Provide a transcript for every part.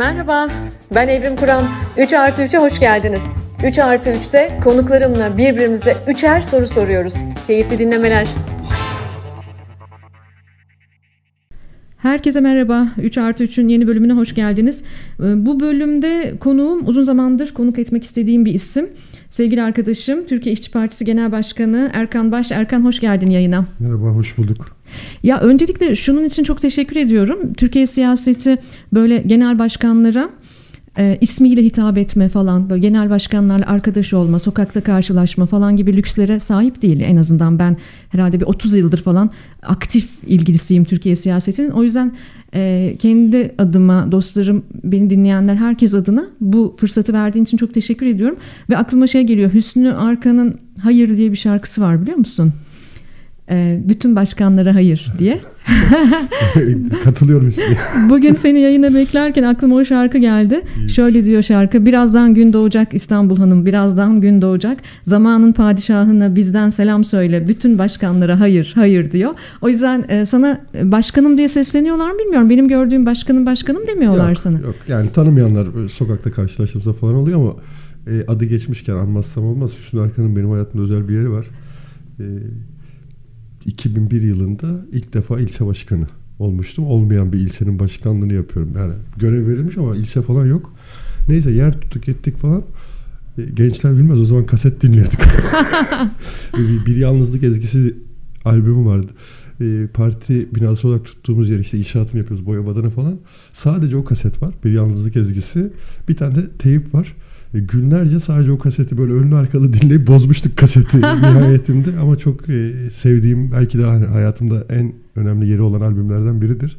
Merhaba, ben Evrim Kur'an. 3 artı 3'e hoş geldiniz. 3 artı 3'te konuklarımla birbirimize üçer soru soruyoruz. Keyifli dinlemeler. Herkese merhaba. 3 artı 3'ün yeni bölümüne hoş geldiniz. Ee, Bu bölümde konuğum uzun zamandır konuk etmek istediğim bir isim. Sevgili arkadaşım Türkiye İşçi Partisi Genel Başkanı Erkan Baş. Erkan hoş geldin yayına. Merhaba, hoş bulduk. Ya öncelikle şunun için çok teşekkür ediyorum. Türkiye siyaseti böyle genel başkanlara e, ismiyle hitap etme falan, böyle genel başkanlarla arkadaş olma, sokakta karşılaşma falan gibi lükslere sahip değil. En azından ben herhalde bir 30 yıldır falan aktif ilgilisiyim Türkiye siyasetinin. O yüzden e, kendi adıma, dostlarım, beni dinleyenler, herkes adına bu fırsatı verdiğin için çok teşekkür ediyorum. Ve aklıma şey geliyor, Hüsnü Arkan'ın Hayır diye bir şarkısı var biliyor musun? E, bütün başkanlara hayır diye. Katılıyorum üstüne. Bugün seni yayına beklerken aklıma o şarkı geldi. Şöyle diyor şarkı. Birazdan gün doğacak İstanbul Hanım. Birazdan gün doğacak. Zamanın padişahına bizden selam söyle. Bütün başkanlara hayır, hayır diyor. O yüzden e, sana başkanım diye sesleniyorlar mı bilmiyorum. Benim gördüğüm başkanım başkanım demiyorlar yok, sana. Yok, yani tanımayanlar sokakta karşılaştığımızda falan oluyor ama e, adı geçmişken anmazsam olmaz. Hüsnü Arkan'ın benim hayatımda özel bir yeri var. E, 2001 yılında ilk defa ilçe başkanı olmuştum. Olmayan bir ilçenin başkanlığını yapıyorum. Yani görev verilmiş ama ilçe falan yok. Neyse yer tuttuk ettik falan. E, gençler bilmez o zaman kaset dinliyorduk. bir, bir Yalnızlık Ezgisi albümü vardı. E, parti binası olarak tuttuğumuz yer işte inşaatını yapıyoruz boya badana falan. Sadece o kaset var. Bir Yalnızlık Ezgisi. Bir tane de teyip var. E, günlerce sadece o kaseti böyle önlü arkalı dinleyip bozmuştuk kaseti nihayetinde. Ama çok e, sevdiğim belki de hani hayatımda en önemli yeri olan albümlerden biridir.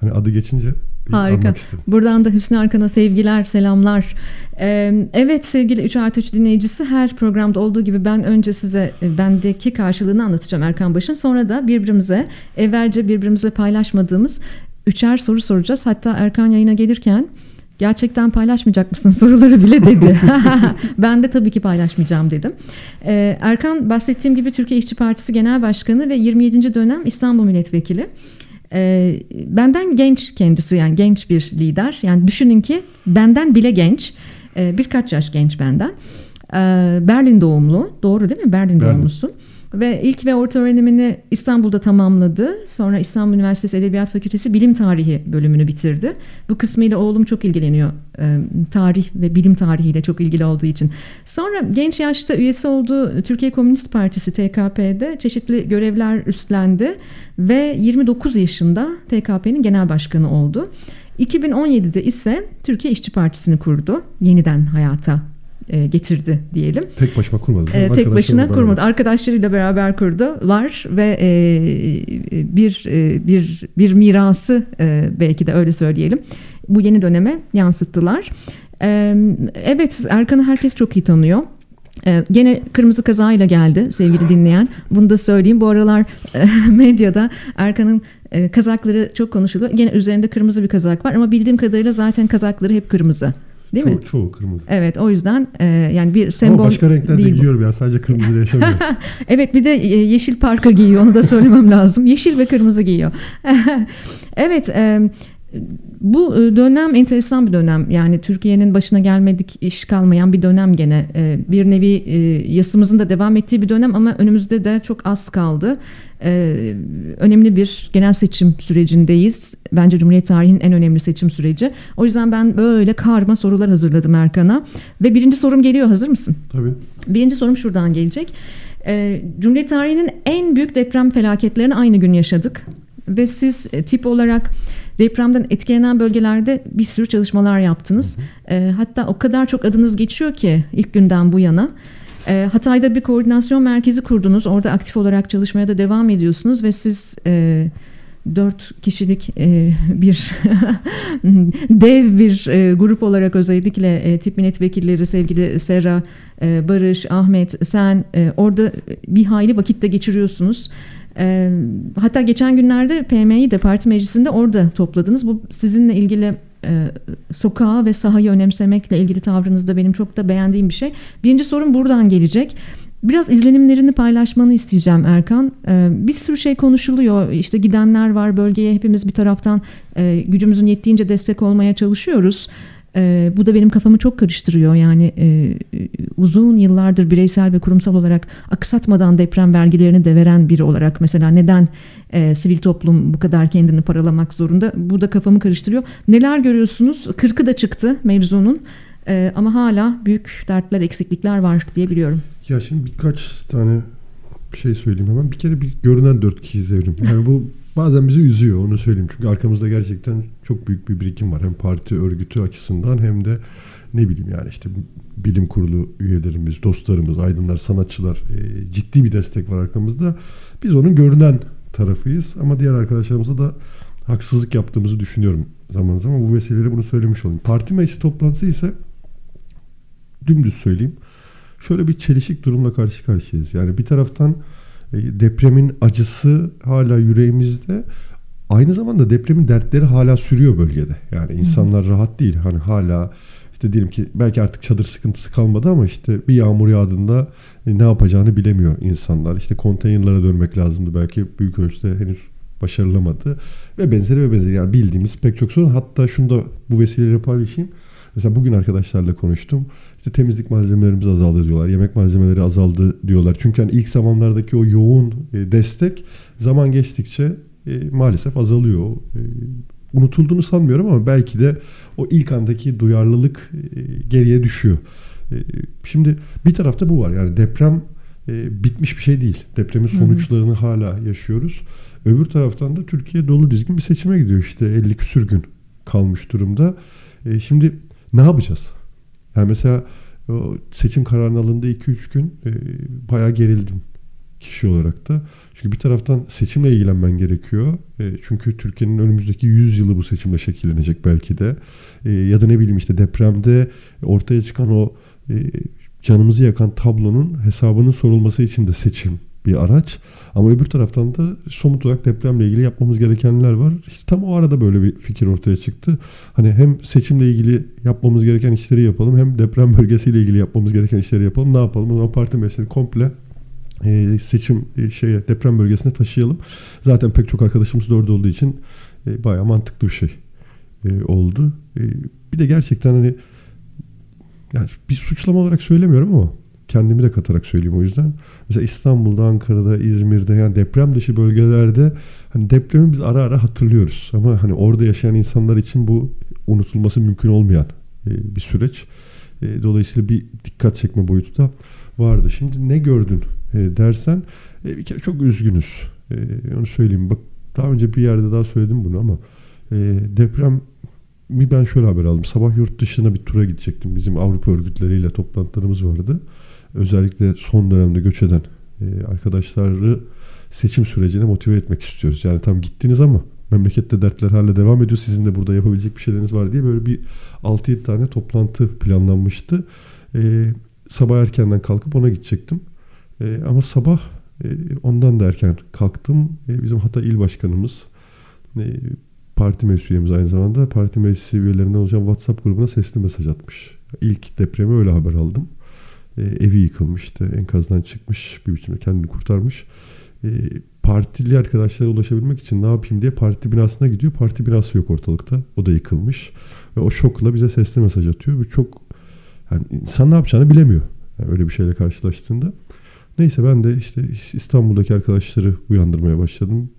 Hani adı geçince Harika. Buradan da Hüsnü Arkan'a sevgiler, selamlar. Ee, evet sevgili 3 artı 3 dinleyicisi her programda olduğu gibi ben önce size e, bendeki karşılığını anlatacağım Erkan Baş'ın. Sonra da birbirimize evvelce birbirimizle paylaşmadığımız üçer soru soracağız. Hatta Erkan yayına gelirken gerçekten paylaşmayacak mısın soruları bile dedi. ben de tabii ki paylaşmayacağım dedim. Ee, Erkan bahsettiğim gibi Türkiye İşçi Partisi Genel Başkanı ve 27. dönem İstanbul Milletvekili. Ee, benden genç kendisi yani genç bir lider. Yani düşünün ki benden bile genç. Ee, birkaç yaş genç benden. Ee, Berlin doğumlu. Doğru değil mi? Berlin, Berlin. doğumlusun. Ve ilk ve orta öğrenimini İstanbul'da tamamladı. Sonra İstanbul Üniversitesi Edebiyat Fakültesi Bilim Tarihi bölümünü bitirdi. Bu kısmıyla oğlum çok ilgileniyor. Ee, tarih ve bilim tarihiyle çok ilgili olduğu için. Sonra genç yaşta üyesi olduğu Türkiye Komünist Partisi TKP'de çeşitli görevler üstlendi. Ve 29 yaşında TKP'nin genel başkanı oldu. 2017'de ise Türkiye İşçi Partisi'ni kurdu. Yeniden hayata e, getirdi diyelim. Tek başıma kurmadım. Ee, tek başına beraber. kurmadı. Arkadaşlarıyla beraber kurdu. Var ve e, bir e, bir bir mirası e, belki de öyle söyleyelim. Bu yeni döneme yansıttılar. E, evet Erkan'ı herkes çok iyi tanıyor. E, gene kırmızı kazayla geldi sevgili dinleyen. Bunu da söyleyeyim. Bu aralar e, medyada Erkan'ın e, kazakları çok konuşuluyor. Gene üzerinde kırmızı bir kazak var ama bildiğim kadarıyla zaten kazakları hep kırmızı. Değil mi? Çoğu, çoğu kırmızı. Evet o yüzden e, yani bir sembol Ama başka renklerde değil bu. giyiyorum ya. Sadece kırmızı yaşamıyorum. Evet bir de e, yeşil parka giyiyor onu da söylemem lazım. Yeşil ve kırmızı giyiyor. evet e, bu e, dönem enteresan bir dönem. Yani Türkiye'nin başına gelmedik iş kalmayan bir dönem gene. E, Bir nevi e, yasımızın da devam ettiği bir dönem ama önümüzde de çok az kaldı. Önemli bir genel seçim sürecindeyiz. Bence Cumhuriyet tarihinin en önemli seçim süreci. O yüzden ben böyle karma sorular hazırladım Erkan'a. Ve birinci sorum geliyor. Hazır mısın? Tabii. Birinci sorum şuradan gelecek. Cumhuriyet tarihinin en büyük deprem felaketlerini aynı gün yaşadık. Ve siz tip olarak depremden etkilenen bölgelerde bir sürü çalışmalar yaptınız. Ee, hatta o kadar çok adınız geçiyor ki ilk günden bu yana. Ee, Hatay'da bir koordinasyon merkezi kurdunuz. Orada aktif olarak çalışmaya da devam ediyorsunuz ve siz e, dört kişilik e, bir dev bir e, grup olarak özellikle e, tip milletvekilleri sevgili Serra, e, Barış, Ahmet, sen e, orada bir hayli vakitte geçiriyorsunuz. E, hatta geçen günlerde PM'yi de parti meclisinde orada topladınız. Bu sizinle ilgili e, sokağı ve sahayı önemsemekle ilgili tavrınızda benim çok da beğendiğim bir şey. Birinci sorum buradan gelecek. Biraz izlenimlerini paylaşmanı isteyeceğim Erkan. Ee, bir sürü şey konuşuluyor. İşte gidenler var bölgeye. Hepimiz bir taraftan e, gücümüzün yettiğince destek olmaya çalışıyoruz. E, bu da benim kafamı çok karıştırıyor. Yani e, uzun yıllardır bireysel ve kurumsal olarak aksatmadan deprem vergilerini de veren biri olarak mesela neden e, sivil toplum bu kadar kendini paralamak zorunda? Bu da kafamı karıştırıyor. Neler görüyorsunuz? Kırkı da çıktı mevzunun. E, ama hala büyük dertler, eksiklikler var diye biliyorum. Ya şimdi birkaç tane şey söyleyeyim hemen. Bir kere bir görünen dört kişiyiz evrim. Yani bu bazen bizi üzüyor onu söyleyeyim. Çünkü arkamızda gerçekten çok büyük bir birikim var. Hem parti örgütü açısından hem de ne bileyim yani işte bilim kurulu üyelerimiz, dostlarımız, aydınlar, sanatçılar e, ciddi bir destek var arkamızda. Biz onun görünen tarafıyız ama diğer arkadaşlarımıza da haksızlık yaptığımızı düşünüyorum zaman zaman. Bu vesileyle bunu söylemiş olayım. Parti meclisi toplantısı ise dümdüz söyleyeyim. Şöyle bir çelişik durumla karşı karşıyayız. Yani bir taraftan depremin acısı hala yüreğimizde. Aynı zamanda depremin dertleri hala sürüyor bölgede. Yani insanlar rahat değil. Hani hala işte diyelim ki belki artık çadır sıkıntısı kalmadı ama işte bir yağmur yağdığında e, ne yapacağını bilemiyor insanlar. İşte konteynerlara dönmek lazımdı. Belki büyük ölçüde henüz başarılamadı. Ve benzeri ve benzeri yani bildiğimiz pek çok sorun. Hatta şunu da bu vesileyle paylaşayım. Mesela bugün arkadaşlarla konuştum. İşte temizlik malzemelerimiz azaldı diyorlar. Yemek malzemeleri azaldı diyorlar. Çünkü hani ilk zamanlardaki o yoğun e, destek zaman geçtikçe e, maalesef azalıyor. E, unutulduğunu sanmıyorum ama belki de o ilk andaki duyarlılık geriye düşüyor. Şimdi bir tarafta bu var. Yani deprem bitmiş bir şey değil. Depremin sonuçlarını hı hı. hala yaşıyoruz. Öbür taraftan da Türkiye dolu dizgin bir seçime gidiyor. İşte 50 küsür gün kalmış durumda. E, şimdi ne yapacağız? Yani mesela o seçim kararının alındığı 2-3 gün e, bayağı gerildim kişi olarak da. Çünkü bir taraftan seçimle ilgilenmen gerekiyor. E, çünkü Türkiye'nin önümüzdeki 100 yılı bu seçimle şekillenecek belki de. E, ya da ne bileyim işte depremde ortaya çıkan o e, canımızı yakan tablonun hesabının sorulması için de seçim bir araç. Ama öbür taraftan da somut olarak depremle ilgili yapmamız gerekenler var. İşte tam o arada böyle bir fikir ortaya çıktı. Hani hem seçimle ilgili yapmamız gereken işleri yapalım hem deprem bölgesiyle ilgili yapmamız gereken işleri yapalım. Ne yapalım? O zaman parti meclisini komple e, seçim e, şeye deprem bölgesine taşıyalım. Zaten pek çok arkadaşımız da orada olduğu için e, bayağı mantıklı bir şey e, oldu. E, bir de gerçekten hani yani bir suçlama olarak söylemiyorum ama kendimi de katarak söyleyeyim o yüzden. Mesela İstanbul'da, Ankara'da, İzmir'de yani deprem dışı bölgelerde hani depremi biz ara ara hatırlıyoruz. Ama hani orada yaşayan insanlar için bu unutulması mümkün olmayan e, bir süreç. E, dolayısıyla bir dikkat çekme boyutu da vardı. Şimdi ne gördün e, dersen bir kere çok üzgünüz. Onu söyleyeyim. Bak daha önce bir yerde daha söyledim bunu ama deprem mi ben şöyle haber aldım. Sabah yurt dışına bir tura gidecektim. Bizim Avrupa örgütleriyle toplantılarımız vardı özellikle son dönemde göç eden e, arkadaşları seçim sürecine motive etmek istiyoruz. Yani tam gittiniz ama memlekette dertler hala devam ediyor. Sizin de burada yapabilecek bir şeyleriniz var diye böyle bir 6-7 tane toplantı planlanmıştı. E, sabah erkenden kalkıp ona gidecektim. E, ama sabah e, ondan da erken kalktım. E, bizim hatta il başkanımız e, parti meclis üyemiz aynı zamanda parti meclisi üyelerinden olacak WhatsApp grubuna sesli mesaj atmış. İlk depremi öyle haber aldım. E, evi yıkılmıştı. Enkazdan çıkmış bir biçimde kendini kurtarmış. E, partili arkadaşlara ulaşabilmek için ne yapayım diye parti binasına gidiyor. Parti binası yok ortalıkta. O da yıkılmış. Ve o şokla bize sesli mesaj atıyor. Bu çok yani insan ne yapacağını bilemiyor. Yani öyle bir şeyle karşılaştığında. Neyse ben de işte İstanbul'daki arkadaşları uyandırmaya başladım.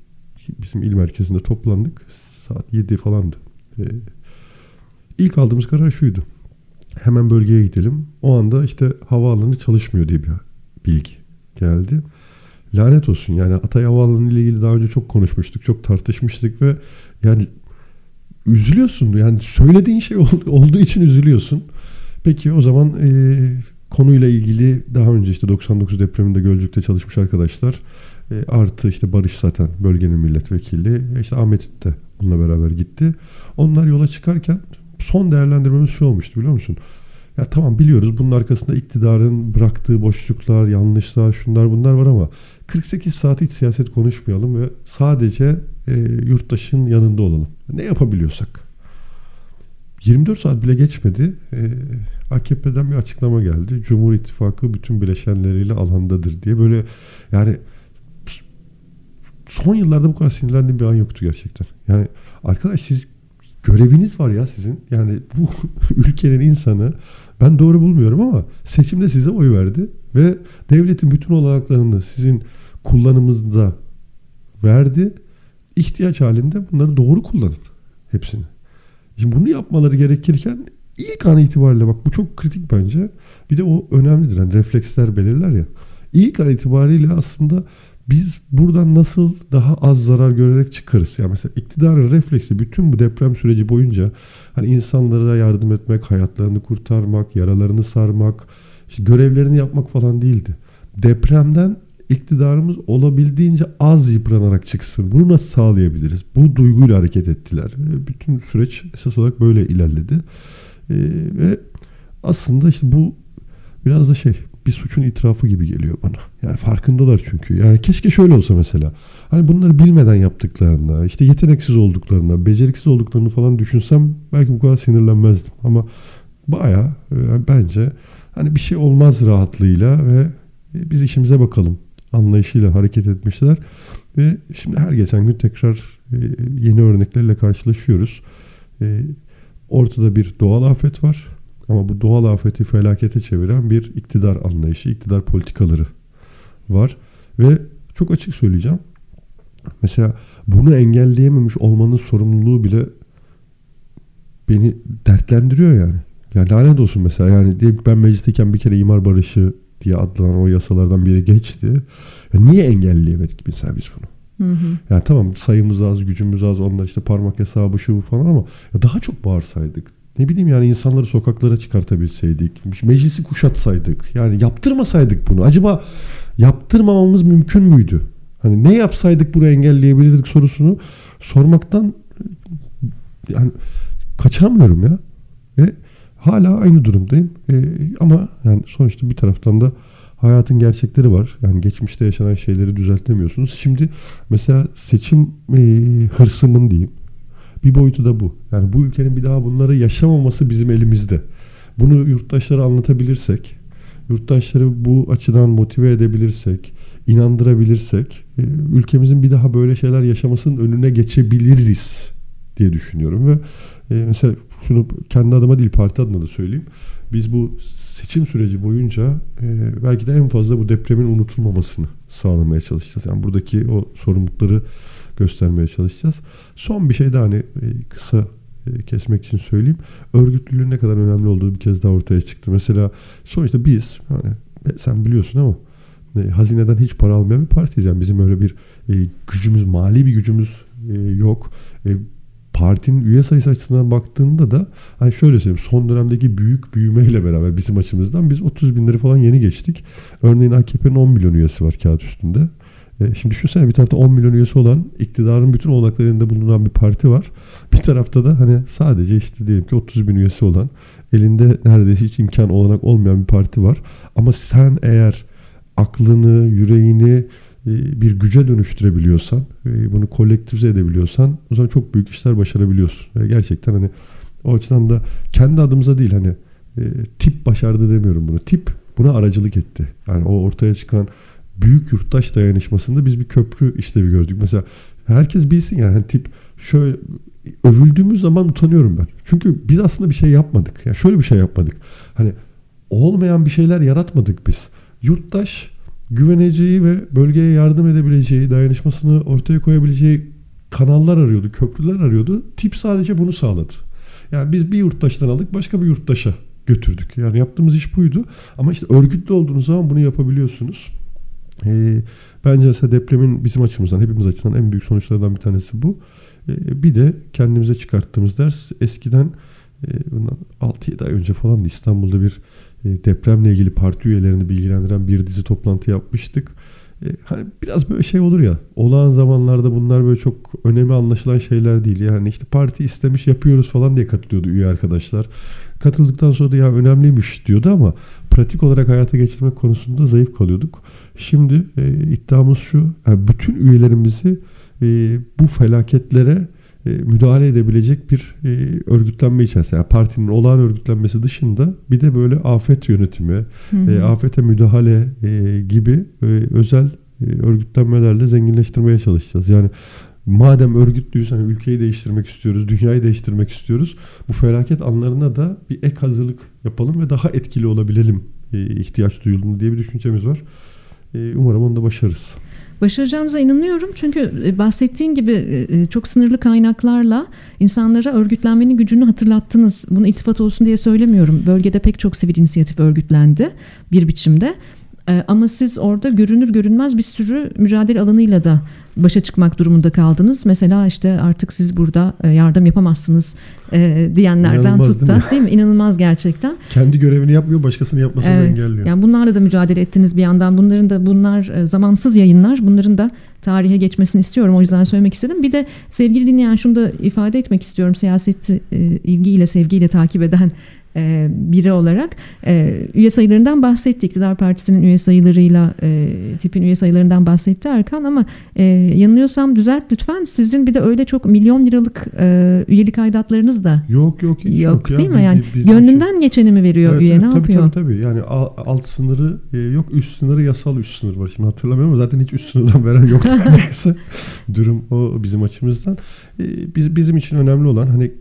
Bizim il merkezinde toplandık. Saat 7 falandı. Ee, ilk aldığımız karar şuydu hemen bölgeye gidelim. O anda işte havaalanı çalışmıyor diye bir bilgi geldi. Lanet olsun yani Atay Havaalanı ile ilgili daha önce çok konuşmuştuk, çok tartışmıştık ve yani üzülüyorsun. Yani söylediğin şey olduğu için üzülüyorsun. Peki o zaman e, konuyla ilgili daha önce işte 99 depreminde Gölcük'te çalışmış arkadaşlar e, artı işte Barış zaten bölgenin milletvekili işte Ahmet de onunla beraber gitti. Onlar yola çıkarken son değerlendirmemiz şu olmuştu biliyor musun? Ya tamam biliyoruz bunun arkasında iktidarın bıraktığı boşluklar, yanlışlar, şunlar bunlar var ama 48 saat hiç siyaset konuşmayalım ve sadece e, yurttaşın yanında olalım. Ne yapabiliyorsak. 24 saat bile geçmedi. E, AKP'den bir açıklama geldi. Cumhur İttifakı bütün bileşenleriyle alandadır diye böyle yani son yıllarda bu kadar sinirlendiğim bir an yoktu gerçekten. Yani arkadaş siz göreviniz var ya sizin. Yani bu ülkenin insanı ben doğru bulmuyorum ama seçimde size oy verdi ve devletin bütün olanaklarını sizin kullanımınızda verdi. İhtiyaç halinde bunları doğru kullanın hepsini. Şimdi bunu yapmaları gerekirken ilk an itibariyle bak bu çok kritik bence. Bir de o önemlidir. Yani refleksler belirler ya. İlk an itibariyle aslında biz buradan nasıl daha az zarar görerek çıkarız? Yani mesela iktidarın refleksi bütün bu deprem süreci boyunca hani insanlara yardım etmek, hayatlarını kurtarmak, yaralarını sarmak, işte görevlerini yapmak falan değildi. Depremden iktidarımız olabildiğince az yıpranarak çıksın. Bunu nasıl sağlayabiliriz? Bu duyguyla hareket ettiler. Bütün süreç esas olarak böyle ilerledi. Ee, ve aslında işte bu biraz da şey bir suçun itirafı gibi geliyor bana. Yani farkındalar çünkü. Yani keşke şöyle olsa mesela. Hani bunları bilmeden yaptıklarına, işte yeteneksiz olduklarına, beceriksiz olduklarını falan düşünsem belki bu kadar sinirlenmezdim. Ama baya yani bence hani bir şey olmaz rahatlığıyla ve biz işimize bakalım anlayışıyla hareket etmişler. Ve şimdi her geçen gün tekrar e, yeni örneklerle karşılaşıyoruz. E, ortada bir doğal afet var. Ama bu doğal afeti felakete çeviren bir iktidar anlayışı, iktidar politikaları var. Ve çok açık söyleyeceğim. Mesela bunu engelleyememiş olmanın sorumluluğu bile beni dertlendiriyor yani. Yani lanet olsun mesela yani diyelim ben meclisteyken bir kere imar barışı diye adlanan o yasalardan biri geçti. Ya niye engelleyemedik mesela biz bunu? Hı hı. Yani tamam sayımız az, gücümüz az, onda işte parmak hesabı şu falan ama daha çok bağırsaydık, ne bileyim yani insanları sokaklara çıkartabilseydik, meclisi kuşatsaydık, yani yaptırmasaydık bunu. Acaba yaptırmamamız mümkün müydü? Hani ne yapsaydık bunu engelleyebilirdik sorusunu sormaktan yani kaçamıyorum ya. Ve hala aynı durumdayım. Ee, ama yani sonuçta bir taraftan da hayatın gerçekleri var. Yani geçmişte yaşanan şeyleri düzeltemiyorsunuz. Şimdi mesela seçim e, hırsımın diyeyim bir boyutu da bu. Yani bu ülkenin bir daha bunları yaşamaması bizim elimizde. Bunu yurttaşlara anlatabilirsek, yurttaşları bu açıdan motive edebilirsek, inandırabilirsek, e, ülkemizin bir daha böyle şeyler yaşamasının önüne geçebiliriz diye düşünüyorum ve e, mesela şunu kendi adıma değil parti adına da söyleyeyim. Biz bu seçim süreci boyunca e, belki de en fazla bu depremin unutulmamasını sağlamaya çalışacağız. Yani buradaki o sorumlulukları göstermeye çalışacağız. Son bir şey daha hani e, kısa e, kesmek için söyleyeyim. Örgütlülüğün ne kadar önemli olduğu bir kez daha ortaya çıktı. Mesela sonuçta biz hani sen biliyorsun ama e, hazineden hiç para almayan bir partiyiz. Yani bizim öyle bir e, gücümüz, mali bir gücümüz e, yok. E, partinin üye sayısı açısından baktığında da hani şöyle söyleyeyim son dönemdeki büyük büyümeyle beraber bizim açımızdan biz 30 binleri falan yeni geçtik. Örneğin AKP'nin 10 milyon üyesi var kağıt üstünde. E, şimdi düşünsene bir tarafta 10 milyon üyesi olan iktidarın bütün olanaklarında bulunan bir parti var. Bir tarafta da hani sadece işte diyelim ki 30 bin üyesi olan elinde neredeyse hiç imkan olanak olmayan bir parti var. Ama sen eğer aklını, yüreğini e, bir güce dönüştürebiliyorsan, e, bunu kolektivize edebiliyorsan o zaman çok büyük işler başarabiliyorsun. Gerçekten hani o açıdan da kendi adımıza değil hani tip başardı demiyorum bunu. Tip buna aracılık etti. Yani o ortaya çıkan büyük yurttaş dayanışmasında biz bir köprü işlevi gördük. Mesela herkes bilsin yani hani tip şöyle övüldüğümüz zaman utanıyorum ben. Çünkü biz aslında bir şey yapmadık. Yani şöyle bir şey yapmadık. Hani olmayan bir şeyler yaratmadık biz. Yurttaş güveneceği ve bölgeye yardım edebileceği, dayanışmasını ortaya koyabileceği kanallar arıyordu, köprüler arıyordu. Tip sadece bunu sağladı. Yani biz bir yurttaştan aldık, başka bir yurttaşa götürdük. Yani yaptığımız iş buydu. Ama işte örgütlü olduğunuz zaman bunu yapabiliyorsunuz. E, bence mesela depremin bizim açımızdan, hepimiz açısından en büyük sonuçlardan bir tanesi bu. E, bir de kendimize çıkarttığımız ders eskiden e, bundan 6-7 ay önce falan İstanbul'da bir e, depremle ilgili parti üyelerini bilgilendiren bir dizi toplantı yapmıştık. E, hani biraz böyle şey olur ya olağan zamanlarda bunlar böyle çok önemli anlaşılan şeyler değil. Yani işte parti istemiş yapıyoruz falan diye katılıyordu üye arkadaşlar. Katıldıktan sonra da ya önemliymiş diyordu ama pratik olarak hayata geçirmek konusunda zayıf kalıyorduk. Şimdi e, iddiamız şu, yani bütün üyelerimizi e, bu felaketlere e, müdahale edebilecek bir e, örgütlenme içerisinde. Yani partinin olağan örgütlenmesi dışında bir de böyle afet yönetimi, e, afete müdahale e, gibi e, özel e, örgütlenmelerle zenginleştirmeye çalışacağız. Yani madem örgütlüyüz hani ülkeyi değiştirmek istiyoruz, dünyayı değiştirmek istiyoruz. Bu felaket anlarına da bir ek hazırlık yapalım ve daha etkili olabilelim e, ihtiyaç duyulduğunda diye bir düşüncemiz var. E, umarım onu da başarırız. Başaracağınıza inanıyorum çünkü e, bahsettiğin gibi e, çok sınırlı kaynaklarla insanlara örgütlenmenin gücünü hatırlattınız. Bunu iltifat olsun diye söylemiyorum. Bölgede pek çok sivil inisiyatif örgütlendi bir biçimde. E, ama siz orada görünür görünmez bir sürü mücadele alanıyla da başa çıkmak durumunda kaldınız. Mesela işte artık siz burada yardım yapamazsınız diyenlerden İnanılmaz tut da değil mi? değil mi? İnanılmaz gerçekten. Kendi görevini yapmıyor, başkasını yapmasını Evet. engelliyor. Yani bunlarla da mücadele ettiniz bir yandan. Bunların da bunlar e, zamansız yayınlar. Bunların da tarihe geçmesini istiyorum. O yüzden söylemek istedim. Bir de sevgili dinleyen şunu da ifade etmek istiyorum. Siyaseti e, ilgiyle, sevgiyle takip eden e, biri olarak e, üye sayılarından bahsetti. İktidar Partisi'nin üye sayılarıyla e, tipin üye sayılarından bahsetti Erkan ama e, yanılıyorsam düzelt lütfen. Sizin bir de öyle çok milyon liralık e, üyelik aidatlarınız da Yok yok hiç yok, yok, ya. değil mi? Yani bi- bizim için- gönlünden geçeni mi veriyor Evet, üye? evet, ne tabii, yapıyor? Tabii tabii. Yani al- alt sınırı yok, üst sınırı yasal üst sınır var. Şimdi hatırlamıyorum ama zaten hiç üst sınırdan veren yok neredeyse. Durum o bizim açımızdan. E, biz, bizim için önemli olan hani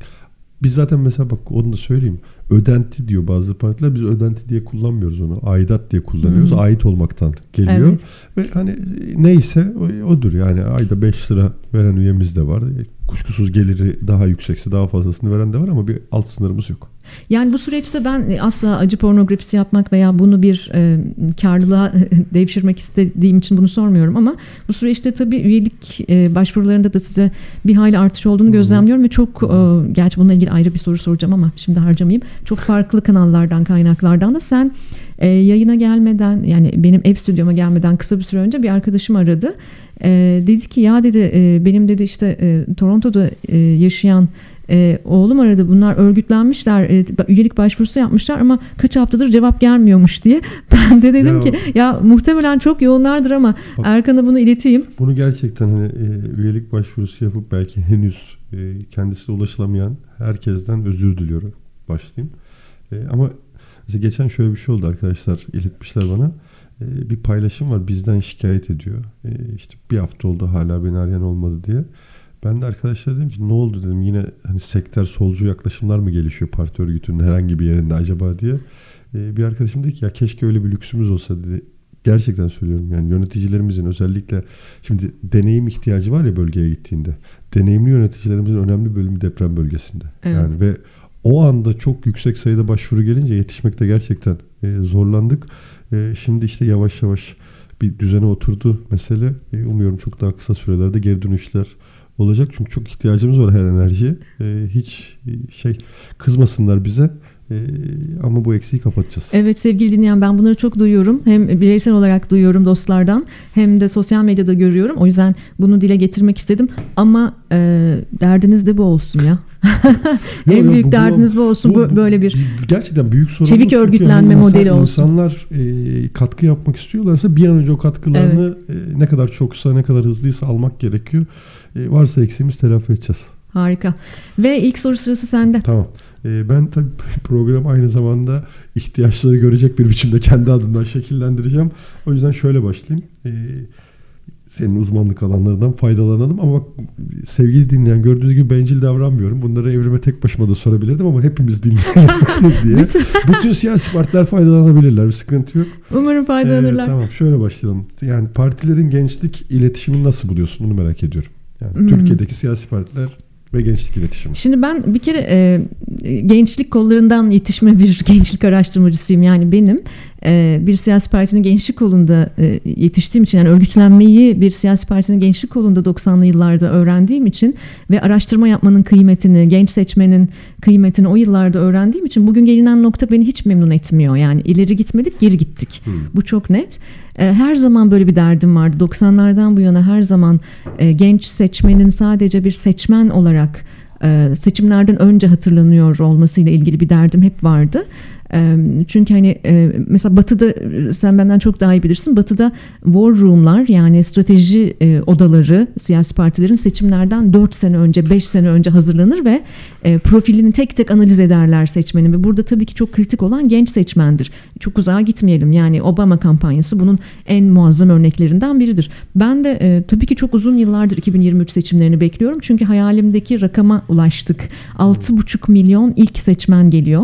biz zaten mesela bak onu da söyleyeyim. Ödenti diyor bazı partiler. Biz ödenti diye kullanmıyoruz onu. Aidat diye kullanıyoruz. Hı. Ait olmaktan geliyor. Evet. Ve hani neyse odur yani ayda 5 lira veren üyemiz de var. E, Kuşkusuz geliri daha yüksekse daha fazlasını veren de var ama bir alt sınırımız yok. Yani bu süreçte ben asla acı pornografisi yapmak veya bunu bir e, karlılığa devşirmek istediğim için bunu sormuyorum ama bu süreçte tabii üyelik e, başvurularında da size bir hayli artış olduğunu gözlemliyorum ve çok e, gerçi bununla ilgili ayrı bir soru soracağım ama şimdi harcamayayım. Çok farklı kanallardan kaynaklardan da sen e, yayına gelmeden yani benim ev stüdyoma gelmeden kısa bir süre önce bir arkadaşım aradı. E, dedi ki ya dedi e, benim dedi işte e, Toronto'da e, yaşayan e, oğlum aradı bunlar örgütlenmişler e, üyelik başvurusu yapmışlar ama kaç haftadır cevap gelmiyormuş diye. Ben de dedim Ya- ki ya muhtemelen çok yoğunlardır ama Bak- Erkan'a bunu ileteyim. Bunu gerçekten hani e, üyelik başvurusu yapıp belki henüz e, kendisine ulaşılamayan herkesten özür diliyorum. Başlayayım. E, ama mesela geçen şöyle bir şey oldu arkadaşlar iletmişler bana. E, bir paylaşım var bizden şikayet ediyor. E, işte bir hafta oldu hala beni arayan olmadı diye. Ben de arkadaşlara dedim ki ne oldu dedim yine hani sektör solcu yaklaşımlar mı gelişiyor parti örgütünün herhangi bir yerinde acaba diye. E, bir arkadaşım dedi ki ya keşke öyle bir lüksümüz olsa dedi. Gerçekten söylüyorum yani yöneticilerimizin özellikle şimdi deneyim ihtiyacı var ya bölgeye gittiğinde. Deneyimli yöneticilerimizin önemli bölümü deprem bölgesinde. Evet. Yani ve o anda çok yüksek sayıda başvuru gelince yetişmekte gerçekten e, zorlandık. E, şimdi işte yavaş yavaş bir düzene oturdu mesele. E, umuyorum çok daha kısa sürelerde geri dönüşler olacak. Çünkü çok ihtiyacımız var her enerjiye. E, hiç e, şey kızmasınlar bize. E, ama bu eksiği kapatacağız. Evet sevgili dinleyen ben bunları çok duyuyorum. Hem bireysel olarak duyuyorum dostlardan hem de sosyal medyada görüyorum. O yüzden bunu dile getirmek istedim. Ama e, derdiniz de bu olsun ya. en büyük bu- bu- derdiniz bu olsun. Bu, böyle bir gerçekten büyük sorun. Çevik bu. Örgütlenme hani modeli olsun. İnsanlar e, katkı yapmak istiyorlarsa bir an önce o katkılarını e, ne kadar çoksa ne kadar hızlıysa almak gerekiyor. E, varsa eksiğimiz telafi edeceğiz. harika. Ve ilk soru sırası sende. Tamam. E, ben tabii program aynı zamanda ihtiyaçları görecek bir biçimde kendi adımdan şekillendireceğim. O yüzden şöyle başlayayım. E, senin uzmanlık alanlarından faydalanalım ama bak sevgili dinleyen gördüğünüz gibi bencil davranmıyorum. Bunları evrime tek başıma da sorabilirdim ama hepimiz dinleyelim diye. Bütün- Bütün siyasi partiler faydalanabilirler. Bir sıkıntı yok. Umarım faydalanırlar. Ee, tamam şöyle başlayalım. Yani partilerin gençlik iletişimini nasıl buluyorsun? Bunu merak ediyorum. Yani Hmm. Türkiye'deki siyasi partiler ve gençlik iletişimi. Şimdi ben bir kere e, gençlik kollarından yetişme bir gençlik araştırmacısıyım. Yani benim e, bir siyasi partinin gençlik kolunda e, yetiştiğim için yani örgütlenmeyi bir siyasi partinin gençlik kolunda 90'lı yıllarda öğrendiğim için ve araştırma yapmanın kıymetini, genç seçmenin kıymetini o yıllarda öğrendiğim için bugün gelinen nokta beni hiç memnun etmiyor. Yani ileri gitmedik, geri gittik. Hmm. Bu çok net. E, Her zaman böyle bir derdim vardı. 90'lardan bu yana her zaman e, genç seçmenin sadece bir seçmen olarak e, seçimlerden önce hatırlanıyor olmasıyla ilgili bir derdim hep vardı. Çünkü hani mesela Batı'da sen benden çok daha iyi bilirsin. Batı'da war room'lar yani strateji odaları siyasi partilerin seçimlerden 4 sene önce 5 sene önce hazırlanır ve profilini tek tek analiz ederler seçmenin ve burada tabii ki çok kritik olan genç seçmendir. Çok uzağa gitmeyelim yani Obama kampanyası bunun en muazzam örneklerinden biridir. Ben de tabii ki çok uzun yıllardır 2023 seçimlerini bekliyorum çünkü hayalimdeki rakama ulaştık. 6,5 milyon ilk seçmen geliyor.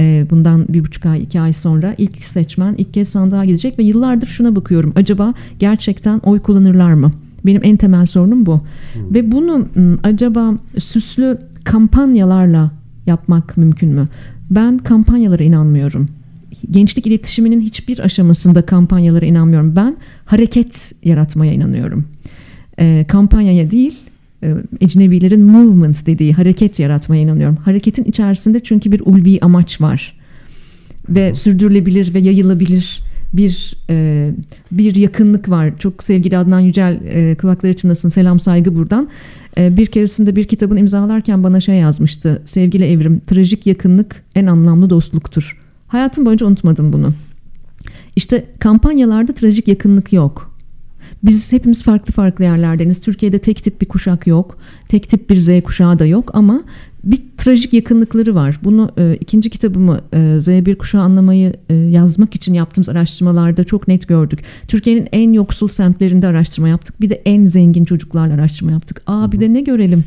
E, bundan bir buçuk ay, iki ay sonra ilk seçmen ilk kez sandığa gidecek ve yıllardır şuna bakıyorum. Acaba gerçekten oy kullanırlar mı? Benim en temel sorunum bu. Ve bunu m, acaba süslü kampanyalarla yapmak mümkün mü? Ben kampanyalara inanmıyorum. Gençlik iletişiminin hiçbir aşamasında kampanyalara inanmıyorum. Ben hareket yaratmaya inanıyorum. E, kampanyaya değil, ecnebilerin movement dediği hareket yaratmaya inanıyorum. Hareketin içerisinde çünkü bir ulvi amaç var ve sürdürülebilir ve yayılabilir bir e, bir yakınlık var. Çok sevgili Adnan Yücel e, kulakları çınlasın selam saygı buradan. E, bir keresinde bir kitabın imzalarken bana şey yazmıştı. Sevgili Evrim, trajik yakınlık en anlamlı dostluktur. Hayatım boyunca unutmadım bunu. İşte kampanyalarda trajik yakınlık yok. Biz hepimiz farklı farklı yerlerdeniz. Türkiye'de tek tip bir kuşak yok. Tek tip bir Z kuşağı da yok ama bir trajik yakınlıkları var. Bunu e, ikinci kitabımı e, Z1 kuşağı anlamayı e, yazmak için yaptığımız araştırmalarda çok net gördük. Türkiye'nin en yoksul semtlerinde araştırma yaptık. Bir de en zengin çocuklarla araştırma yaptık. Aa bir de ne görelim?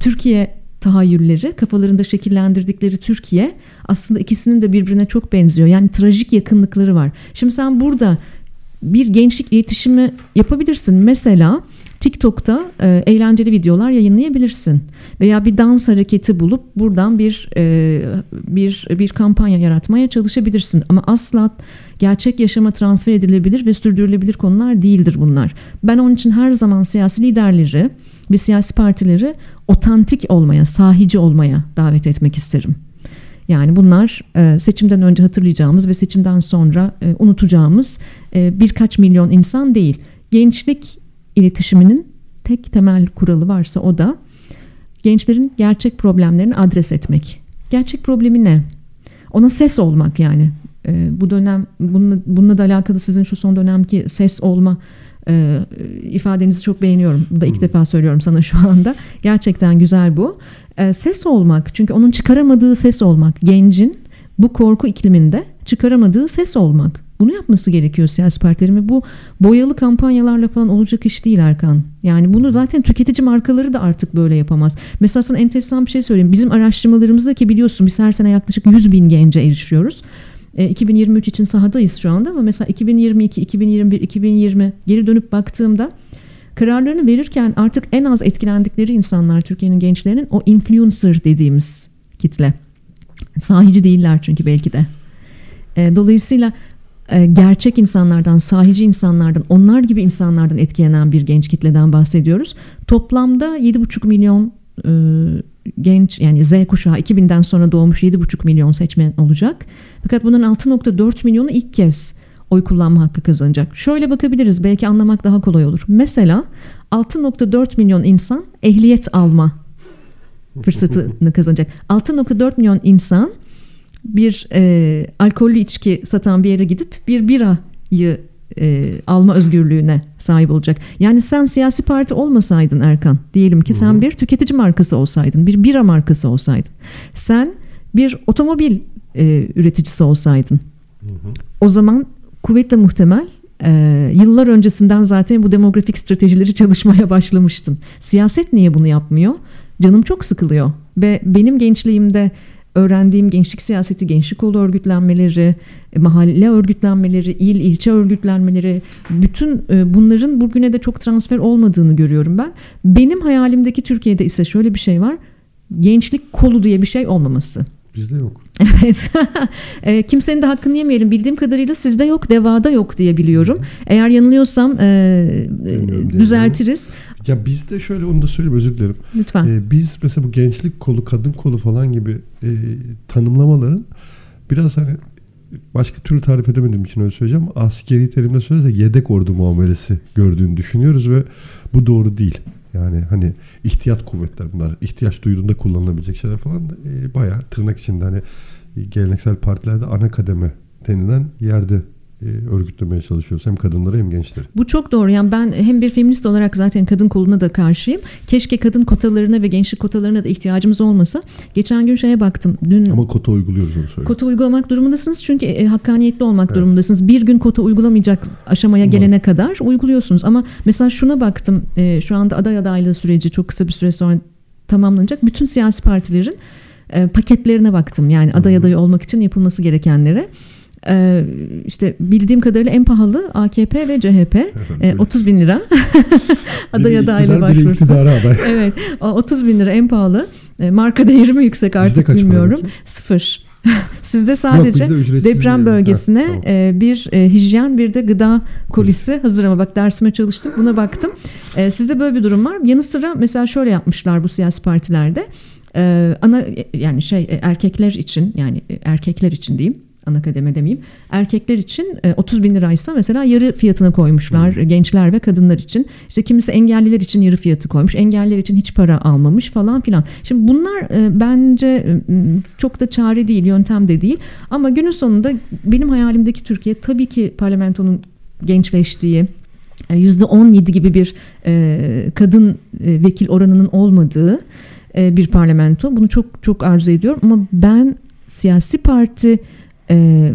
Türkiye tahayyülleri, kafalarında şekillendirdikleri Türkiye aslında ikisinin de birbirine çok benziyor. Yani trajik yakınlıkları var. Şimdi sen burada bir gençlik iletişimi yapabilirsin. Mesela TikTok'ta e, eğlenceli videolar yayınlayabilirsin veya bir dans hareketi bulup buradan bir e, bir bir kampanya yaratmaya çalışabilirsin. Ama asla gerçek yaşama transfer edilebilir ve sürdürülebilir konular değildir bunlar. Ben onun için her zaman siyasi liderleri ve siyasi partileri otantik olmaya, sahici olmaya davet etmek isterim. Yani bunlar e, seçimden önce hatırlayacağımız ve seçimden sonra e, unutacağımız e, birkaç milyon insan değil. Gençlik iletişiminin tek temel kuralı varsa o da gençlerin gerçek problemlerini adres etmek. Gerçek problemi ne? Ona ses olmak yani. Bu dönem bununla, bununla da alakalı sizin şu son dönemki ses olma e, ifadenizi çok beğeniyorum. Bu da ilk defa söylüyorum sana şu anda. Gerçekten güzel bu. E, ses olmak çünkü onun çıkaramadığı ses olmak. Gencin bu korku ikliminde çıkaramadığı ses olmak. Bunu yapması gerekiyor siyasi partilerin ve bu boyalı kampanyalarla falan olacak iş değil Erkan. Yani bunu zaten tüketici markaları da artık böyle yapamaz. Mesela sana enteresan bir şey söyleyeyim. Bizim araştırmalarımızda ki biliyorsun biz her sene yaklaşık 100 bin gence erişiyoruz. E, 2023 için sahadayız şu anda ama mesela 2022, 2021, 2020 geri dönüp baktığımda kararlarını verirken artık en az etkilendikleri insanlar Türkiye'nin gençlerinin o influencer dediğimiz kitle. Sahici değiller çünkü belki de. E, dolayısıyla e, gerçek insanlardan, sahici insanlardan, onlar gibi insanlardan etkilenen bir genç kitleden bahsediyoruz. Toplamda 7,5 milyon e, genç yani Z kuşağı 2000'den sonra doğmuş 7,5 milyon seçmen olacak. Fakat bunun 6,4 milyonu ilk kez oy kullanma hakkı kazanacak. Şöyle bakabiliriz belki anlamak daha kolay olur. Mesela 6,4 milyon insan ehliyet alma fırsatını kazanacak. 6,4 milyon insan bir e, alkollü içki satan bir yere gidip bir birayı e, alma özgürlüğüne sahip olacak. Yani sen siyasi parti olmasaydın Erkan, diyelim ki sen bir tüketici markası olsaydın, bir bira markası olsaydın, sen bir otomobil e, üreticisi olsaydın, o zaman kuvvetle muhtemel e, yıllar öncesinden zaten bu demografik stratejileri çalışmaya başlamıştın. Siyaset niye bunu yapmıyor? Canım çok sıkılıyor ve benim gençliğimde öğrendiğim gençlik siyaseti, gençlik kolu örgütlenmeleri, e, mahalle örgütlenmeleri, il ilçe örgütlenmeleri, bütün e, bunların bugüne de çok transfer olmadığını görüyorum ben. Benim hayalimdeki Türkiye'de ise şöyle bir şey var. Gençlik kolu diye bir şey olmaması. Bizde yok. Evet. e, kimsenin de hakkını yemeyelim. Bildiğim kadarıyla sizde yok, devada yok diye biliyorum. Eğer yanılıyorsam e, Bilmiyorum, düzeltiriz. Ya bizde şöyle onu da söyleyeyim özür dilerim. Lütfen. Ee, biz mesela bu gençlik kolu, kadın kolu falan gibi e, tanımlamaların biraz hani başka türlü tarif edemediğim için öyle söyleyeceğim. Askeri terimle söylersek yedek ordu muamelesi gördüğünü düşünüyoruz ve bu doğru değil. Yani hani ihtiyat kuvvetler bunlar. ihtiyaç duyduğunda kullanılabilecek şeyler falan e, bayağı tırnak içinde hani e, geleneksel partilerde ana kademe denilen yerde örgütlemeye çalışıyoruz. Hem kadınları hem gençleri. Bu çok doğru. Yani ben hem bir feminist olarak zaten kadın koluna da karşıyım. Keşke kadın kotalarına ve gençlik kotalarına da ihtiyacımız olmasa. Geçen gün şeye baktım. Dün Ama kota uyguluyoruz onu söyleyeyim. Kota uygulamak durumundasınız çünkü e, hakkaniyetli olmak Evet. durumundasınız. Bir gün kota uygulamayacak aşamaya Umarım. gelene kadar uyguluyorsunuz. Ama mesela şuna baktım. e, şu anda aday adaylığı süreci çok kısa bir süre sonra tamamlanacak. Bütün siyasi partilerin e, paketlerine baktım. Yani aday adayı olmak için yapılması gerekenlere. E, işte bildiğim kadarıyla en pahalı AKP ve CHP. E, 30 bin lira aday başvurusu. iktidara aday. Evet o 30 bin lira en pahalı. E, marka değeri mi yüksek artık bilmiyorum. Sıfır. Sizde sadece bizde ücretsiz deprem yani. bölgesine Ha, tamam. e, bir e, hijyen bir de gıda kolisi hazır ama bak dersime çalıştım buna baktım. E, sizde böyle bir durum var. Yanı sıra mesela şöyle yapmışlar bu siyasi partilerde. Ana yani şey erkekler için yani erkekler için diyeyim ana kademe demeyeyim. Erkekler için e, 30 bin liraysa mesela yarı fiyatına koymuşlar e, gençler ve kadınlar için. İşte kimisi engelliler için yarı fiyatı koymuş. Engelliler için hiç para almamış falan filan. Şimdi bunlar e, bence e, çok da çare değil, yöntem de değil. Ama günün sonunda benim hayalimdeki Türkiye tabii ki parlamentonun gençleştiği, e, %17 gibi bir e, kadın e, vekil oranının olmadığı e, bir parlamento. Bunu çok çok arzu ediyorum ama ben siyasi parti e,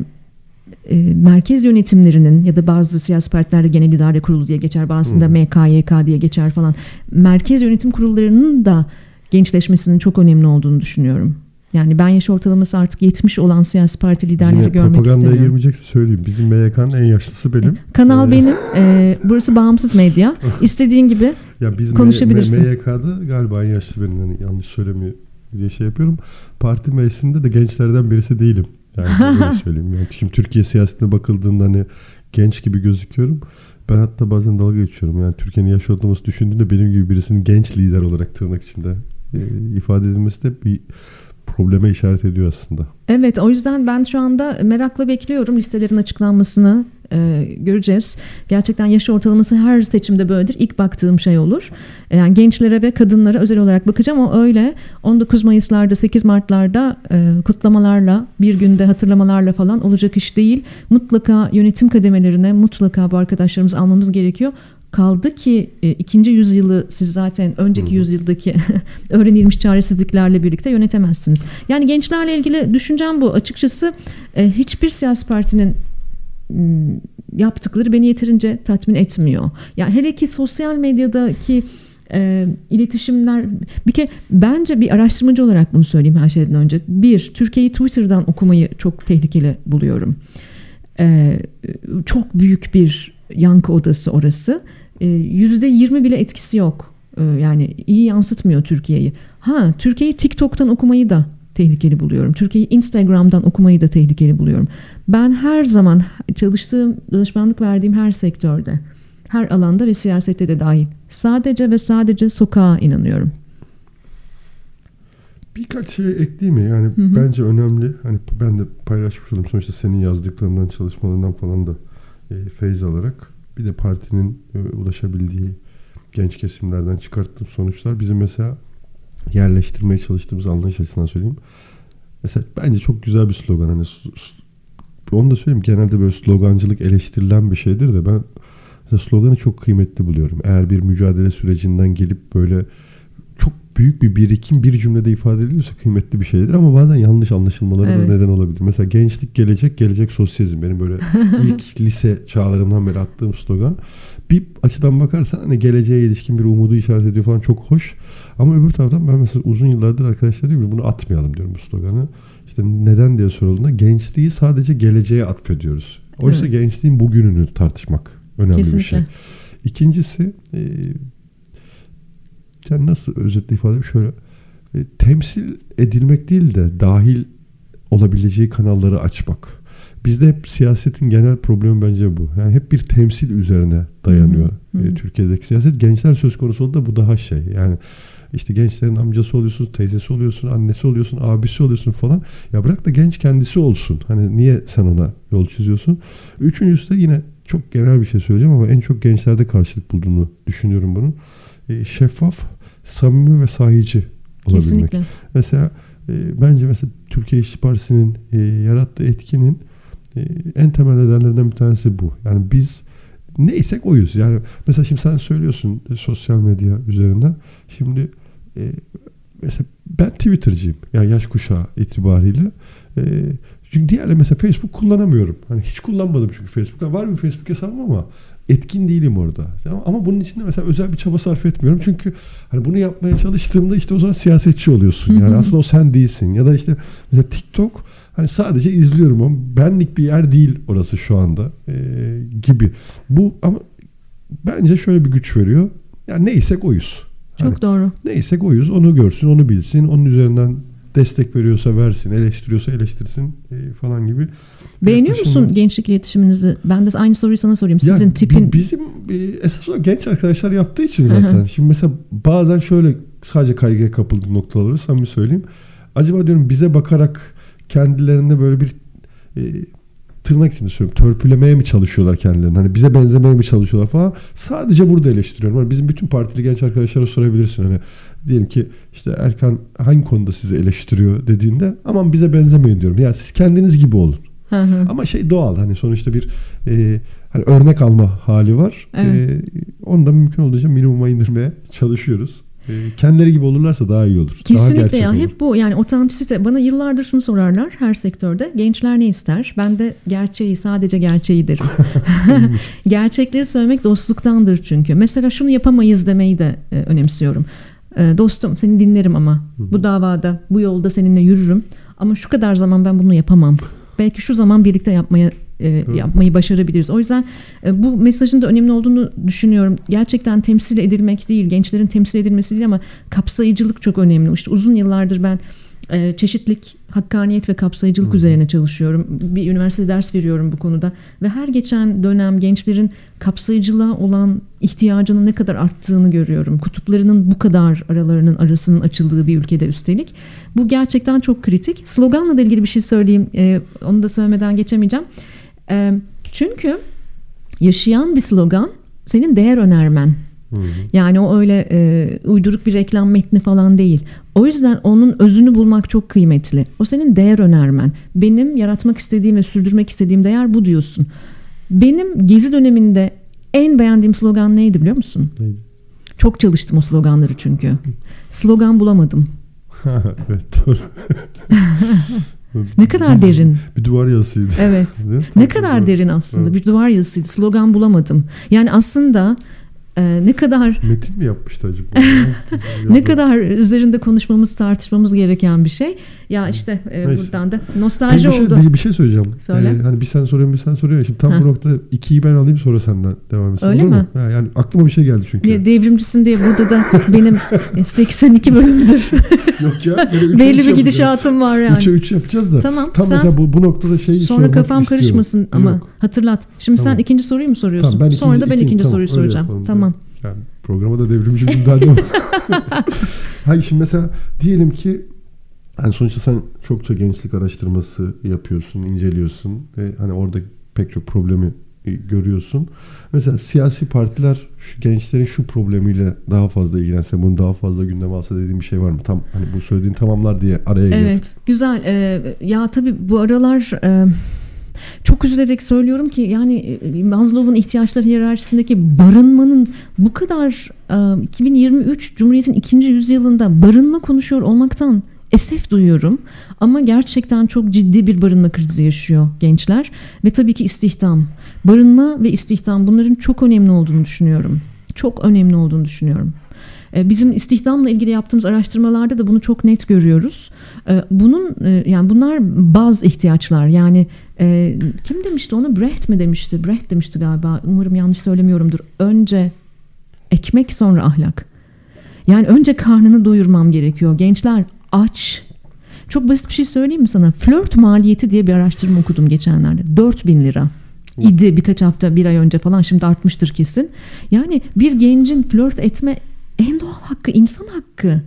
e, merkez yönetimlerinin ya da bazı siyasi partilerde genel idare kurulu diye geçer bazısında Hı. MKYK diye geçer falan merkez yönetim kurullarının da gençleşmesinin çok önemli olduğunu düşünüyorum. Yani ben yaş ortalaması artık 70 olan siyasi parti liderleri Yine görmek propagandaya istemiyorum. girmeyecekse söyleyeyim. Bizim MYK'nın en yaşlısı benim. Kanal Ee, benim. e, burası bağımsız medya. İstediğin gibi Ya biz Konuşabilirsin. MYK'da galiba en yaşlı benim. Yani yanlış söylemiyor diye şey yapıyorum. Parti meclisinde de gençlerden birisi değilim. Yani öyle söyleyeyim. Yani şimdi Türkiye siyasetine bakıldığında hani genç gibi gözüküyorum. Ben hatta bazen dalga geçiyorum. Yani Türkiye'nin yaş ortalaması düşündüğünde benim gibi birisinin genç lider olarak tırnak içinde e, ifade edilmesi de bir probleme işaret ediyor aslında. Evet o yüzden ben şu anda merakla bekliyorum listelerin açıklanmasını e, göreceğiz. Gerçekten yaş ortalaması her seçimde böyledir. İlk baktığım şey olur. Yani gençlere ve kadınlara özel olarak bakacağım. O öyle 19 Mayıs'larda 8 Mart'larda e, kutlamalarla bir günde hatırlamalarla falan olacak iş değil. Mutlaka yönetim kademelerine mutlaka bu arkadaşlarımızı almamız gerekiyor. Kaldı ki e, ikinci yüzyılı siz zaten önceki yüzyıldaki öğrenilmiş çaresizliklerle birlikte yönetemezsiniz. Yani gençlerle ilgili düşüncem bu. Açıkçası e, hiçbir siyasi partinin m, yaptıkları beni yeterince tatmin etmiyor. Ya hele ki sosyal medyadaki e, iletişimler bir kere bence bir araştırmacı olarak bunu söyleyeyim her şeyden önce. Bir, Türkiye'yi Twitter'dan okumayı çok tehlikeli buluyorum. E, çok büyük bir yankı odası orası. E, Yüzde yirmi bile etkisi yok. E, yani iyi yansıtmıyor Türkiye'yi. Ha Türkiye'yi TikTok'tan okumayı da tehlikeli buluyorum. Türkiye'yi Instagram'dan okumayı da tehlikeli buluyorum. Ben her zaman çalıştığım, danışmanlık verdiğim her sektörde, her alanda ve siyasette de dahil sadece ve sadece sokağa inanıyorum. Birkaç şey ekleyeyim mi? Yani Hı hı. bence önemli. Hani ben de paylaşmış oldum. Sonuçta senin yazdıklarından, çalışmalarından falan da e, feyz alarak. Bir de partinin e, ulaşabildiği genç kesimlerden çıkarttığım sonuçlar bizim mesela yerleştirmeye çalıştığımız anlayış açısından söyleyeyim. Mesela bence çok güzel bir slogan. Hani onu da söyleyeyim. Genelde böyle slogancılık eleştirilen bir şeydir de ben sloganı çok kıymetli buluyorum. Eğer bir mücadele sürecinden gelip böyle büyük bir birikim bir cümlede ifade ediliyorsa kıymetli bir şeydir ama bazen yanlış anlaşılmaları Evet. da neden olabilir. Mesela gençlik gelecek, gelecek sosyalizm benim böyle ilk lise çağlarımdan beri attığım slogan. Bir açıdan bakarsan hani geleceğe ilişkin bir umudu işaret ediyor falan çok hoş. Ama öbür taraftan ben mesela uzun yıllardır arkadaşlar diyorum bunu atmayalım diyorum bu sloganı. İşte neden diye sorulduğunda gençliği sadece geleceğe atfediyoruz. Oysa Evet. gençliğin bugününü tartışmak önemli bir Kesinlikle. şey. İkincisi e, yani nasıl özetle ifade edeyim şöyle e, temsil edilmek değil de dahil olabileceği kanalları açmak. Bizde hep siyasetin genel problemi bence bu. Yani hep bir temsil üzerine dayanıyor Hı hı, hı. e, Türkiye'deki siyaset. Gençler söz konusu olduğunda bu daha şey. Yani işte gençlerin amcası oluyorsun, teyzesi oluyorsun, annesi oluyorsun, abisi oluyorsun falan. Ya bırak da genç kendisi olsun. Hani niye sen ona yol çiziyorsun? Üçüncüsü de yine çok genel bir şey söyleyeceğim ama en çok gençlerde karşılık bulduğunu düşünüyorum bunun. E, şeffaf, samimi ve sahici olabilmek. Kesinlikle. Mesela e, bence mesela Türkiye İşçi Partisi'nin e, yarattığı etkinin e, en temel nedenlerinden bir tanesi bu. Yani biz neysek oyuz. Yani mesela şimdi sen söylüyorsun e, sosyal medya üzerinden. Şimdi e, mesela ben Twitter'cıyım. Yani yaş kuşağı itibariyle. E, çünkü diğerleri mesela Facebook kullanamıyorum. Hani hiç kullanmadım çünkü Facebook. Var bir Facebook hesabım ama etkin değilim orada. Ama bunun için de mesela özel bir çaba sarf etmiyorum. Çünkü hani bunu yapmaya çalıştığımda işte o zaman siyasetçi oluyorsun. Yani aslında o sen değilsin. Ya da işte mesela TikTok hani sadece izliyorum ama benlik bir yer değil orası şu anda ee, gibi. Bu ama bence şöyle bir güç veriyor. Yani neysek oyuz. Çok Hani doğru. Neysek oyuz. Onu görsün, onu bilsin. Onun üzerinden destek veriyorsa versin, eleştiriyorsa eleştirsin e, falan gibi. Beğeniyor yaklaşımlar. musun gençlik iletişiminizi? Ben de aynı soruyu sana sorayım. Ya Sizin bi- tipin bizim e, esas olarak genç arkadaşlar yaptığı için zaten. Şimdi mesela bazen şöyle sadece kaygıya kapıldığım noktalar oluyor. Samimi söyleyeyim. Acaba diyorum bize bakarak kendilerinde böyle bir e, tırnak içinde söylüyorum. Törpülemeye mi çalışıyorlar kendilerini? Hani bize benzemeye mi çalışıyorlar falan. Sadece burada eleştiriyorum. Hani bizim bütün partili genç arkadaşlara sorabilirsin. Hani diyelim ki işte Erkan hangi konuda sizi eleştiriyor dediğinde aman bize benzemeyin diyorum. Ya siz kendiniz gibi olun. Hı hı. Ama şey doğal hani sonuçta bir e, hani örnek alma hali var. Evet. E, onu da mümkün olduğunca minimuma indirmeye çalışıyoruz. E, kendileri gibi olurlarsa daha iyi olur. Kesinlikle ya olur. hep bu yani otantisite bana yıllardır şunu sorarlar her sektörde gençler ne ister ben de gerçeği sadece gerçeği derim gerçekleri söylemek dostluktandır çünkü mesela şunu yapamayız demeyi de e, önemsiyorum E, dostum seni dinlerim ama bu davada bu yolda seninle yürürüm ama şu kadar zaman ben bunu yapamam belki şu zaman birlikte yapmaya e, yapmayı başarabiliriz. O yüzden e, bu mesajın da önemli olduğunu düşünüyorum. Gerçekten temsil edilmek değil, gençlerin temsil edilmesi değil ama kapsayıcılık çok önemli. İşte uzun yıllardır ben çeşitlik, hakkaniyet ve kapsayıcılık üzerine çalışıyorum. Bir üniversitede ders veriyorum bu konuda ve her geçen dönem gençlerin kapsayıcılığa olan ihtiyacının ne kadar arttığını görüyorum. Kutuplarının bu kadar aralarının arasının açıldığı bir ülkede üstelik. Bu gerçekten çok kritik. Sloganla da ilgili bir şey söyleyeyim. E, onu da söylemeden geçemeyeceğim. E, çünkü yaşayan bir slogan senin değer önermen. Yani o öyle e, uyduruk bir reklam metni falan değil. O yüzden onun özünü bulmak çok kıymetli. O senin değer önermen. Benim yaratmak istediğim ve sürdürmek istediğim değer bu diyorsun. Benim gezi döneminde en beğendiğim slogan neydi biliyor musun? Neydi? Çok çalıştım o sloganları çünkü. Slogan bulamadım. evet doğru. Ne kadar derin. Bir duvar yazısıydı. Evet. Ne Tam kadar derin aslında. Evet. Bir duvar yazısıydı. Slogan bulamadım. Yani aslında e, ne kadar Metin mi yapmıştı acaba? ne kadar üzerinde konuşmamız, tartışmamız gereken bir şey. Ya işte e, Neyse. buradan da nostalji bir, şey, oldu. bir, bir şey söyleyeceğim. Söyle. Ee, hani bir sen soruyorsun bir sen soruyorsun. Şimdi tam Ha. bu noktada ikiyi ben alayım sonra senden devam etsin. Öyle olur mi? Mu? Ha, yani aklıma bir şey geldi çünkü. Ne, devrimcisin diye burada da benim 82 bölümdür. Yok ya. Belli bir gidişatım var yani. Üçe üç yapacağız da. Tamam, Tam sen- mesela bu, bu noktada şeyi Sonra kafam istiyorum. karışmasın ama Yok. hatırlat. Şimdi sen Tamam. ikinci soruyu mu soruyorsun? Tamam, ben Sonra da ben ikinci tamam, soruyu soracağım. yapalım. Tamam. Yani programa da devrimci bir müdahale. Hayır şimdi mesela diyelim ki hani sonuçta sen çokça gençlik araştırması yapıyorsun, inceliyorsun ve hani orada pek çok problemi e, görüyorsun. Mesela siyasi partiler şu gençlerin şu problemiyle daha fazla ilgilense, bunu daha fazla gündeme alsa dediğim bir şey var mı? Tam hani bu söylediğin tamamlar diye araya girdim. Evet, güzel. Ee, ya tabii bu aralar e, çok üzülerek söylüyorum ki yani e, Maslow'un ihtiyaçlar hiyerarşisindeki barınmanın bu kadar e, 2023 Cumhuriyet'in ikinci yüzyılında barınma konuşuyor olmaktan esef duyuyorum. Ama gerçekten çok ciddi bir barınma krizi yaşıyor gençler ve tabii ki istihdam. Barınma ve istihdam bunların çok önemli olduğunu düşünüyorum. Çok önemli olduğunu düşünüyorum. E, Bizim istihdamla ilgili yaptığımız araştırmalarda da bunu çok net görüyoruz. E, Bunun e, yani bunlar bazı ihtiyaçlar. Yani kim demişti onu? Brecht mi demişti? Brecht demişti galiba. Umarım yanlış söylemiyorumdur. Önce ekmek sonra ahlak. Yani önce karnını doyurmam gerekiyor. Gençler aç. Çok basit bir şey söyleyeyim mi sana? Flört maliyeti diye bir araştırma okudum geçenlerde. 4000 lira idi birkaç hafta bir ay önce falan şimdi artmıştır kesin. Yani bir gencin flört etme en doğal hakkı insan hakkı.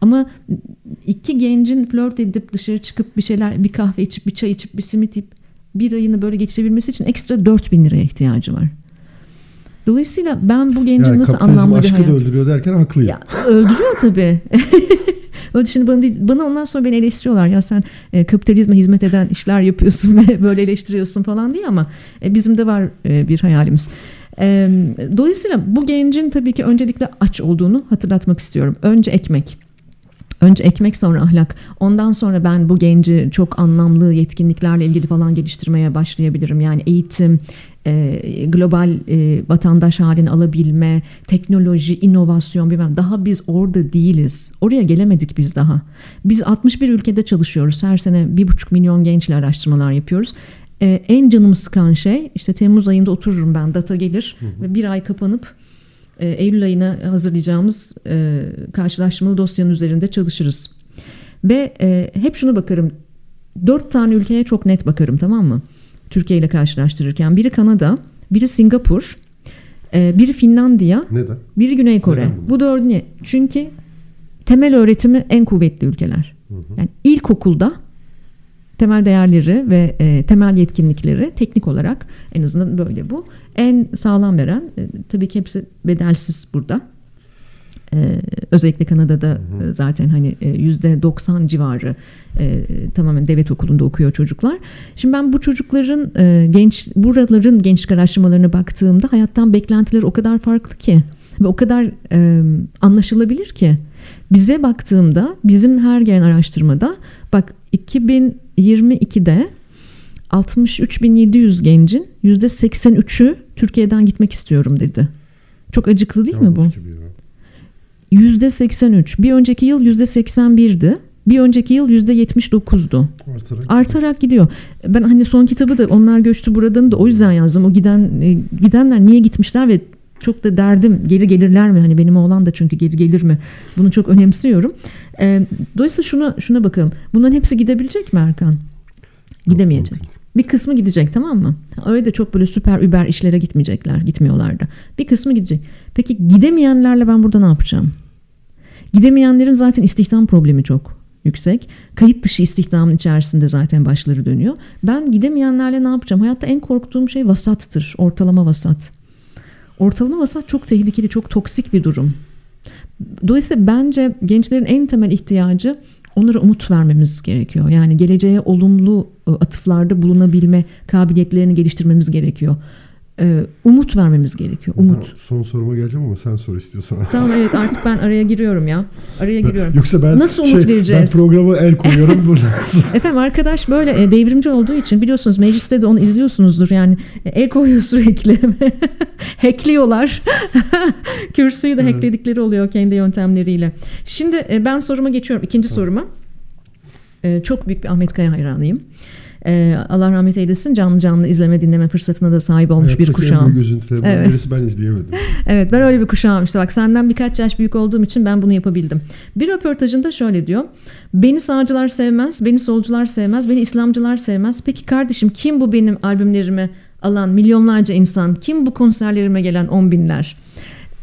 Ama iki gencin flört edip dışarı çıkıp bir şeyler bir kahve içip bir çay içip bir simit yiyip bir ayını böyle geçirebilmesi için ekstra 4000 liraya ihtiyacı var. Dolayısıyla ben bu gencin Yani nasıl kapitalizm anlamlı bir aşkı hayat... da öldürüyor derken haklıyım. Ya, öldürüyor tabii. Öyle şimdi bana, bana ondan sonra beni eleştiriyorlar. Ya sen e, kapitalizme hizmet eden işler yapıyorsun ve böyle eleştiriyorsun falan diye ama e, bizim de var e, bir hayalimiz. E, dolayısıyla bu gencin tabii ki öncelikle aç olduğunu hatırlatmak istiyorum. Önce ekmek. Önce ekmek sonra ahlak. Ondan sonra ben bu genci çok anlamlı yetkinliklerle ilgili falan geliştirmeye başlayabilirim. Yani eğitim, e, global e, vatandaş halini alabilme, teknoloji, inovasyon bilmem. Daha biz orada değiliz. Oraya gelemedik biz daha. Biz 61 ülkede çalışıyoruz. Her sene 1,5 milyon gençle araştırmalar yapıyoruz. E, en canımı sıkan şey işte Temmuz ayında otururum ben data gelir ve bir ay kapanıp e, Eylül ayına hazırlayacağımız e, karşılaştırmalı dosyanın üzerinde çalışırız. Ve e, hep şunu bakarım. Dört tane ülkeye çok net bakarım tamam mı? Türkiye ile karşılaştırırken. Biri Kanada, biri Singapur, e, biri Finlandiya, Neden? biri Güney Kore. Neden? Bu dördü ne? Çünkü temel öğretimi en kuvvetli ülkeler. Yani ilkokulda temel değerleri ve e, temel yetkinlikleri teknik olarak en azından böyle bu. En sağlam veren e, tabii ki hepsi bedelsiz burada. E, özellikle Kanada'da e, zaten hani e, yüzde 90 civarı e, tamamen devlet okulunda okuyor çocuklar. Şimdi ben bu çocukların e, genç buraların gençlik araştırmalarına baktığımda hayattan beklentileri o kadar farklı ki ve o kadar e, anlaşılabilir ki bize baktığımda bizim her gelen araştırmada bak 2022'de 63.700 gencin %83'ü Türkiye'den gitmek istiyorum dedi. Çok acıklı değil mi bu? Yanlış gibi ya. %83. Bir önceki yıl %81'di. Bir önceki yıl %79'du. Artarak. Artarak gidiyor. Ben hani son kitabı da onlar göçtü buradan da o yüzden yazdım. O giden e, gidenler niye gitmişler ve çok da derdim geri gelirler mi? Hani benim oğlan da çünkü geri gelir mi? Bunu çok önemsiyorum. E, dolayısıyla şuna şuna bakalım. Bunların hepsi gidebilecek mi Erkan? Gidemeyecek. Yok, Bir kısmı gidecek tamam mı? Öyle de çok böyle süper über işlere gitmeyecekler. Gitmiyorlar da. Bir kısmı gidecek. Peki gidemeyenlerle ben burada ne yapacağım? Gidemeyenlerin zaten istihdam problemi çok yüksek. Kayıt dışı istihdamın içerisinde zaten başları dönüyor. Ben gidemeyenlerle ne yapacağım? Hayatta en korktuğum şey vasattır. Ortalama vasat. Ortalama vasat çok tehlikeli, çok toksik bir durum. Dolayısıyla bence gençlerin en temel ihtiyacı onlara umut vermemiz gerekiyor. Yani geleceğe olumlu e, atıflarda bulunabilme kabiliyetlerini geliştirmemiz gerekiyor. Ee, umut vermemiz gerekiyor. Umut. Ben son soruma geleceğim ama sen sor istiyorsan. Tamam evet artık ben araya giriyorum ya. Araya giriyorum. Yoksa ben Nasıl umut şey, vereceğiz? Ben programa el koyuyorum burada. Efendim arkadaş böyle e, devrimci olduğu için biliyorsunuz mecliste de onu izliyorsunuzdur yani e, el koyuyor sürekli hackliyorlar kürsüyü de Evet. hackledikleri oluyor kendi yöntemleriyle. Şimdi e, ben soruma geçiyorum ikinci soruma. E, çok büyük bir Ahmet Kaya hayranıyım. E, Allah rahmet eylesin canlı canlı izleme dinleme fırsatına da sahip olmuş bir Hayattaki en kuşağım. büyük üzüntülerimden Evet. birisi ben izleyemedim. Evet ben öyle bir kuşağım işte bak senden birkaç yaş büyük olduğum için ben bunu yapabildim. Bir röportajında şöyle diyor. Beni sağcılar sevmez, beni solcular sevmez, beni İslamcılar sevmez. Peki kardeşim kim bu benim albümlerimi alan milyonlarca insan? Kim bu konserlerime gelen on binler?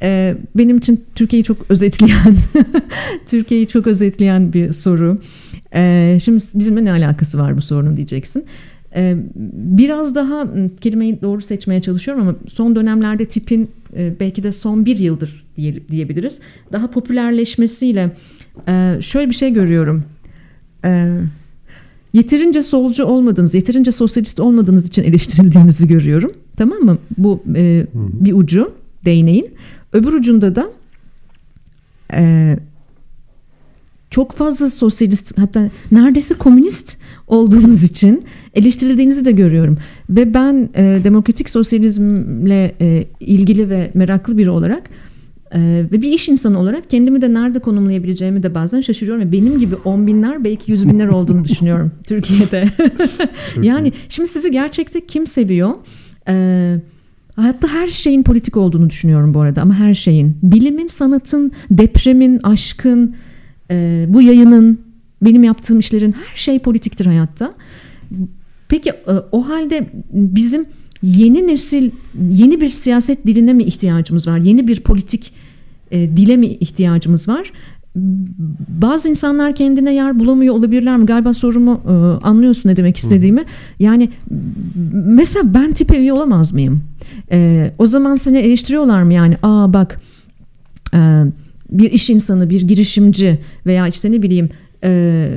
Ee, benim için Türkiye'yi çok özetleyen, Türkiye'yi çok özetleyen bir soru. Ee, şimdi bizimle ne alakası var bu sorunun diyeceksin. Ee, biraz daha kelimeyi doğru seçmeye çalışıyorum ama son dönemlerde tipin e, belki de son bir yıldır diye, diyebiliriz. Daha popülerleşmesiyle e, şöyle bir şey görüyorum. E, yeterince solcu olmadığınız, yeterince sosyalist olmadığınız için eleştirildiğinizi görüyorum. Tamam mı? Bu e, bir ucu değneğin. Öbür ucunda da e, çok fazla sosyalist hatta neredeyse komünist olduğunuz için eleştirildiğinizi de görüyorum. Ve ben e, demokratik sosyalizmle e, ilgili ve meraklı biri olarak e, ve bir iş insanı olarak kendimi de nerede konumlayabileceğimi de bazen şaşırıyorum. Ve benim gibi on binler belki yüz binler olduğunu düşünüyorum Türkiye'de. Yani şimdi sizi gerçekte kim seviyor? Ee, hayatta her şeyin politik olduğunu düşünüyorum bu arada ama her şeyin. Bilimin, sanatın, depremin, aşkın, e, bu yayının, benim yaptığım işlerin her şey politiktir hayatta. Peki e, o halde bizim yeni nesil, yeni bir siyaset diline mi ihtiyacımız var? Yeni bir politik e, dile mi ihtiyacımız var? bazı insanlar kendine yer bulamıyor olabilirler mi? Galiba sorumu e, anlıyorsun ne demek istediğimi. Yani mesela ben tipe üye olamaz mıyım? E, o zaman seni eleştiriyorlar mı yani? Aa bak e, bir iş insanı, bir girişimci veya işte ne bileyim e,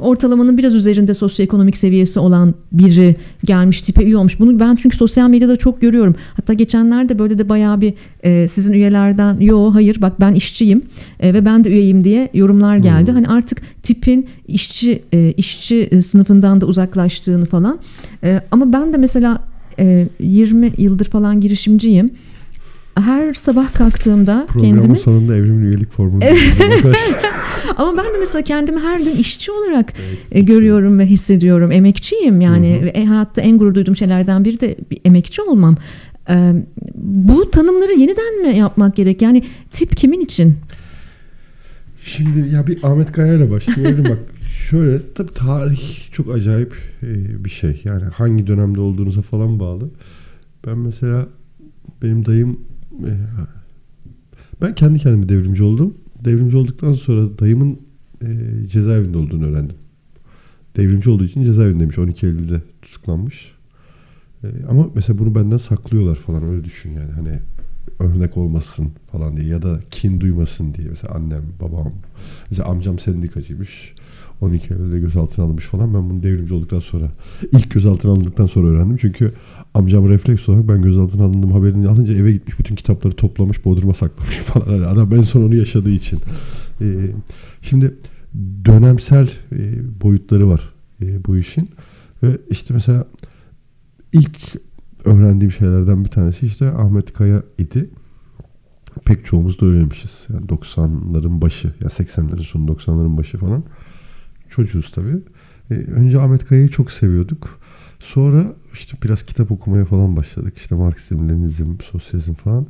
ortalamanın biraz üzerinde sosyoekonomik seviyesi olan biri gelmiş tipe üye olmuş. Bunu ben çünkü sosyal medyada çok görüyorum. Hatta geçenlerde böyle de bayağı bir e, sizin üyelerden yo hayır bak ben işçiyim e, ve ben de üyeyim diye yorumlar geldi. Hmm. Hani artık tipin işçi e, işçi sınıfından da uzaklaştığını falan. E, ama ben de mesela e, 20 yıldır falan girişimciyim. Her sabah kalktığımda Programın kendimi sonunda evrimin üyelik formunu ama ben de mesela kendimi her gün işçi olarak e, görüyorum ve hissediyorum. Emekçiyim yani Hı hı. hayatta en gurur duyduğum şeylerden biri de bir emekçi olmam. E, bu tanımları yeniden mi yapmak gerek? Yani tip kimin için? Şimdi ya bir Ahmet Kaya ile başlayalım bak. Şöyle tabii tarih çok acayip e, bir şey. Yani hangi dönemde olduğunuza falan bağlı. Ben mesela benim dayım ben kendi kendime devrimci oldum. Devrimci olduktan sonra dayımın e, cezaevinde olduğunu öğrendim. Devrimci olduğu için cezaevindeymiş. 12 Eylül'de tutuklanmış. E, ama mesela bunu benden saklıyorlar falan öyle düşün yani. Hani örnek olmasın falan diye ya da kin duymasın diye. Mesela annem, babam, mesela amcam sendikacıymış. 12 Eylül'de gözaltına alınmış falan. Ben bunu devrimci olduktan sonra, ilk gözaltına alındıktan sonra öğrendim. Çünkü amcam refleks olarak ben gözaltına alındığım haberini alınca eve gitmiş bütün kitapları toplamış, bodruma saklamış falan. Hani adam en son onu yaşadığı için. Ee, şimdi dönemsel e, boyutları var e, bu işin. Ve işte mesela ilk öğrendiğim şeylerden bir tanesi işte Ahmet Kaya idi. Pek çoğumuz da öyleymişiz. Yani 90'ların başı, ya 80'lerin sonu 90'ların başı falan. Çocuğuz tabii. Ee, önce Ahmet Kaya'yı çok seviyorduk. Sonra işte biraz kitap okumaya falan başladık. İşte Marksizm, Leninizm, Sosyalizm falan.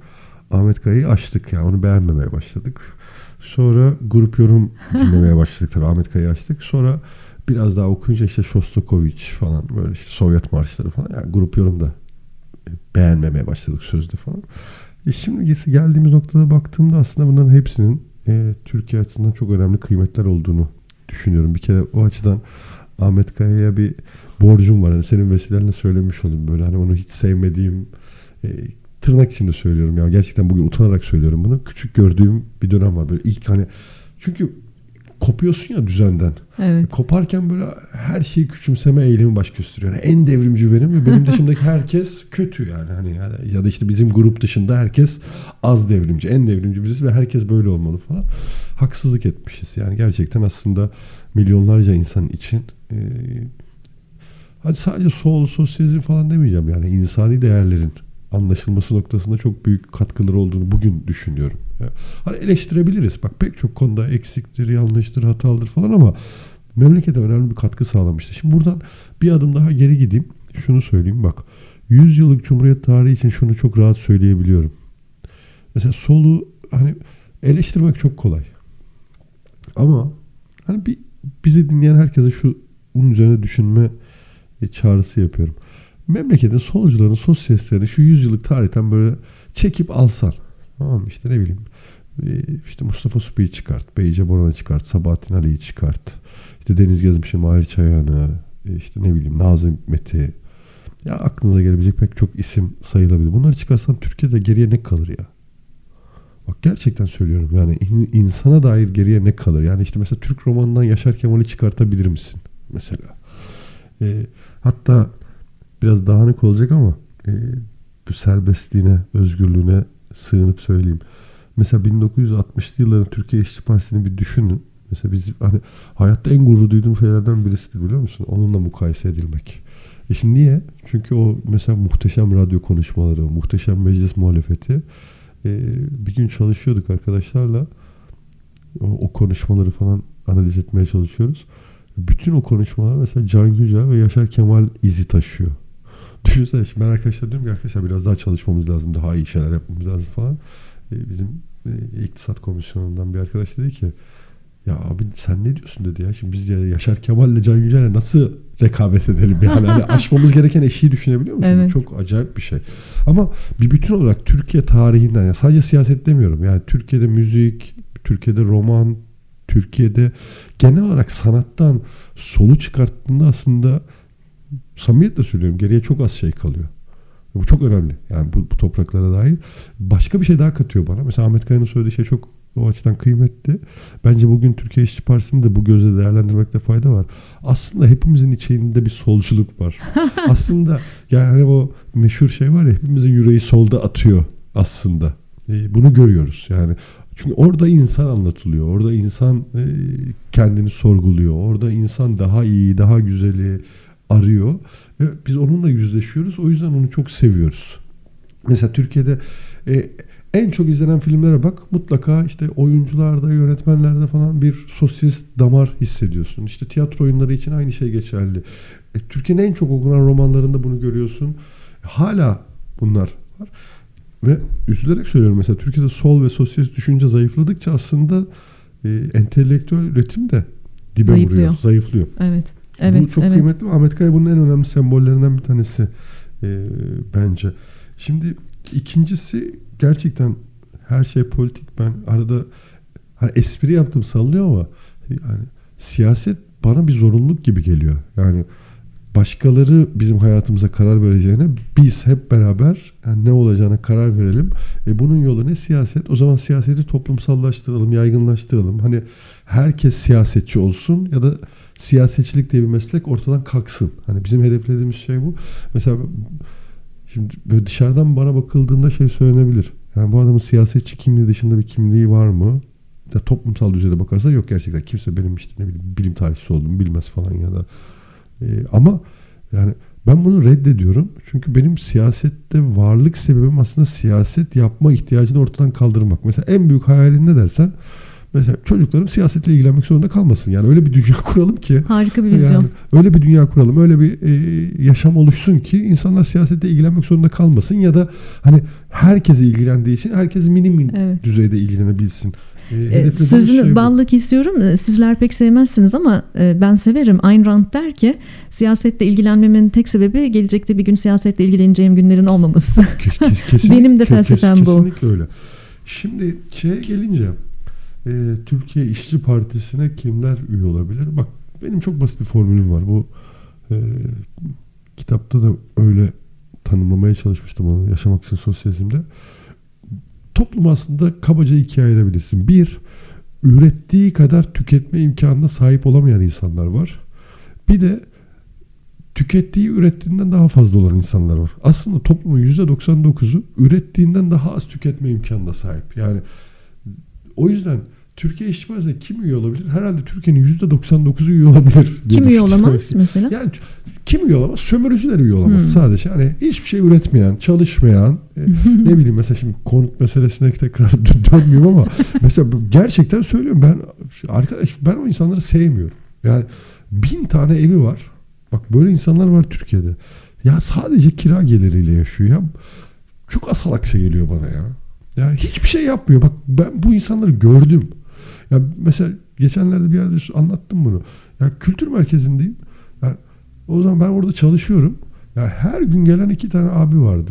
Ahmet Kaya'yı açtık yani onu beğenmemeye başladık. Sonra grup yorum dinlemeye başladık tabii Ahmet Kaya'yı açtık. Sonra biraz daha okuyunca işte Shostakovich falan böyle işte Sovyet marşları falan yani grup yorumda beğenmemeye başladık sözde falan. E şimdi geldiğimiz noktada baktığımda aslında bunların hepsinin e, Türkiye açısından çok önemli kıymetler olduğunu düşünüyorum. Bir kere o açıdan Ahmet Kaya'ya bir borcum var. Yani senin vesilenle söylemiş olayım. Böyle hani onu hiç sevmediğim e, tırnak içinde söylüyorum ya. Gerçekten bugün utanarak söylüyorum bunu. Küçük gördüğüm bir dönem var. Böyle ilk hani çünkü kopuyorsun ya düzenden. Evet. Koparken böyle her şeyi küçümseme eğilimi baş gösteriyor. Yani en devrimci benim ve benim dışımdaki herkes kötü yani. Hani ya da işte bizim grup dışında herkes az devrimci. En devrimci biziz ve herkes böyle olmalı falan. Haksızlık etmişiz. Yani gerçekten aslında milyonlarca insan için e, hadi sadece sol, sosyalizm falan demeyeceğim yani insani değerlerin anlaşılması noktasında çok büyük katkıları olduğunu bugün düşünüyorum. Ya, hani eleştirebiliriz. Bak pek çok konuda eksiktir, yanlıştır, hatalıdır falan ama memlekete önemli bir katkı sağlamıştı. Şimdi buradan bir adım daha geri gideyim. Şunu söyleyeyim bak. 100 yıllık Cumhuriyet tarihi için şunu çok rahat söyleyebiliyorum. Mesela solu hani eleştirmek çok kolay. Ama hani bir bizi dinleyen herkese şu bunun üzerine düşünme çağrısı yapıyorum. Memleketin solcuların, sosyalistlerini şu yüzyıllık tarihten böyle çekip alsan. Tamam mı? işte ne bileyim. işte Mustafa Supi'yi çıkart, Beyce Boran'ı çıkart, Sabahattin Ali'yi çıkart. İşte Deniz Gezmiş'i, Mahir Çayan'ı, işte ne bileyim Nazım Hikmet'i. Ya aklınıza gelebilecek pek çok isim sayılabilir. Bunları çıkarsan Türkiye'de geriye ne kalır ya? Bak gerçekten söylüyorum yani insana dair geriye ne kalır? Yani işte mesela Türk romanından Yaşar Kemal'i çıkartabilir misin? Mesela. E, hatta biraz dağınık olacak ama e, bu serbestliğine, özgürlüğüne sığınıp söyleyeyim. Mesela 1960'lı yılların Türkiye İşçi Partisi'ni bir düşünün. Mesela biz hani hayatta en gurur duyduğum şeylerden birisidir biliyor musun? Onunla mukayese edilmek. E şimdi niye? Çünkü o mesela muhteşem radyo konuşmaları, muhteşem meclis muhalefeti. E, bir gün çalışıyorduk arkadaşlarla. O, o konuşmaları falan analiz etmeye çalışıyoruz. Bütün o konuşmalar mesela Can Yücel ve Yaşar Kemal izi taşıyor. Düşünsene şimdi ben arkadaşlar diyorum ki arkadaşlar biraz daha çalışmamız lazım. Daha iyi şeyler yapmamız lazım falan. E, bizim e, iktisat komisyonundan bir arkadaş dedi ki ya abi sen ne diyorsun dedi ya. Şimdi biz ya Yaşar Kemal ile Can Yücel'le nasıl rekabet edelim yani. hani aşmamız gereken eşiği düşünebiliyor musun? Evet. Bu çok acayip bir şey. Ama bir bütün olarak Türkiye tarihinden ya sadece siyaset demiyorum. Yani Türkiye'de müzik, Türkiye'de roman, Türkiye'de genel olarak sanattan solu çıkarttığında aslında samimiyetle söylüyorum geriye çok az şey kalıyor. Bu çok önemli. Yani bu, bu topraklara dair. Başka bir şey daha katıyor bana. Mesela Ahmet Kaya'nın söylediği şey çok o açıdan kıymetli. Bence bugün Türkiye İşçi Partisi'ni de bu gözle değerlendirmekte fayda var. Aslında hepimizin içinde bir solculuk var. aslında yani o meşhur şey var ya hepimizin yüreği solda atıyor aslında. E, bunu görüyoruz. Yani çünkü orada insan anlatılıyor. Orada insan e, kendini sorguluyor. Orada insan daha iyi, daha güzeli arıyor. Ve biz onunla yüzleşiyoruz. O yüzden onu çok seviyoruz. Mesela Türkiye'de e, en çok izlenen filmlere bak mutlaka işte oyuncularda, yönetmenlerde falan bir sosyalist damar hissediyorsun. İşte tiyatro oyunları için aynı şey geçerli. E, Türkiye'nin en çok okunan romanlarında bunu görüyorsun. Hala bunlar var. Ve üzülerek söylüyorum mesela Türkiye'de sol ve sosyalist düşünce zayıfladıkça aslında e, entelektüel üretim de dibe Zayıflıyor. vuruyor, zayıflıyor. Evet. Evet. Bu çok evet. kıymetli. Ahmet Kaya bunun en önemli sembollerinden bir tanesi e, bence. Şimdi ikincisi gerçekten her şey politik. Ben arada hani espri yaptım sallıyor ama yani siyaset bana bir zorunluluk gibi geliyor. Yani başkaları bizim hayatımıza karar vereceğine biz hep beraber yani ne olacağına karar verelim. E bunun yolu ne siyaset? O zaman siyaseti toplumsallaştıralım, yaygınlaştıralım. Hani herkes siyasetçi olsun ya da siyasetçilik diye bir meslek ortadan kalksın. Hani bizim hedeflediğimiz şey bu. Mesela şimdi böyle dışarıdan bana bakıldığında şey söylenebilir. Yani bu adamın siyasetçi kimliği dışında bir kimliği var mı? Ya toplumsal düzeyde bakarsa yok gerçekten. Kimse benim işte ne bileyim bilim tarihçisi olduğumu bilmez falan ya da e, ama yani ben bunu reddediyorum. Çünkü benim siyasette varlık sebebim aslında siyaset yapma ihtiyacını ortadan kaldırmak. Mesela en büyük hayalin ne dersen mesela çocuklarım siyasetle ilgilenmek zorunda kalmasın. Yani öyle bir dünya kuralım ki Harika bir vizyon. yani öyle bir dünya kuralım, öyle bir e, yaşam oluşsun ki insanlar siyasette ilgilenmek zorunda kalmasın ya da hani herkese ilgilendiği için herkes minim Evet. düzeyde ilgilenebilsin. E, Sözünü şey bu. ballık istiyorum. E, Sizler pek sevmezsiniz ama e, ben severim. Ayn Rand der ki siyasette ilgilenmemin tek sebebi gelecekte bir gün siyasetle ilgileneceğim günlerin olmaması. Kes- kes- kesin- Benim de kes- felsefem bu. Kesinlikle öyle. Şimdi şeye gelince e, Türkiye İşçi Partisi'ne kimler üye olabilir? Bak benim çok basit bir formülüm var. Bu e, kitapta da öyle tanımlamaya çalışmıştım onu yaşamak için sosyalizmde. Toplum aslında kabaca ikiye ayırabilirsin. Bir, ürettiği kadar tüketme imkanına sahip olamayan insanlar var. Bir de tükettiği ürettiğinden daha fazla olan insanlar var. Aslında toplumun %99'u ürettiğinden daha az tüketme imkanına sahip. Yani o yüzden Türkiye İşçi Partisi'ne kim üye olabilir? Herhalde Türkiye'nin %99'u üye olabilir. Kim üye olamaz mesela? Yani kim üye olamaz? Sömürücüler üye olamaz Hmm. sadece. Hani hiçbir şey üretmeyen, çalışmayan, e, ne bileyim mesela şimdi konut meselesine tekrar dö- dönmeyeyim ama mesela gerçekten söylüyorum ben arkadaş ben o insanları sevmiyorum. Yani bin tane evi var. Bak böyle insanlar var Türkiye'de. Ya sadece kira geliriyle yaşıyor ya. Çok asalakça geliyor bana ya. Yani hiçbir şey yapmıyor. Bak ben bu insanları gördüm. Ya mesela geçenlerde bir yerde anlattım bunu. Ya kültür merkezindeyim. Yani o zaman ben orada çalışıyorum. Ya her gün gelen iki tane abi vardı.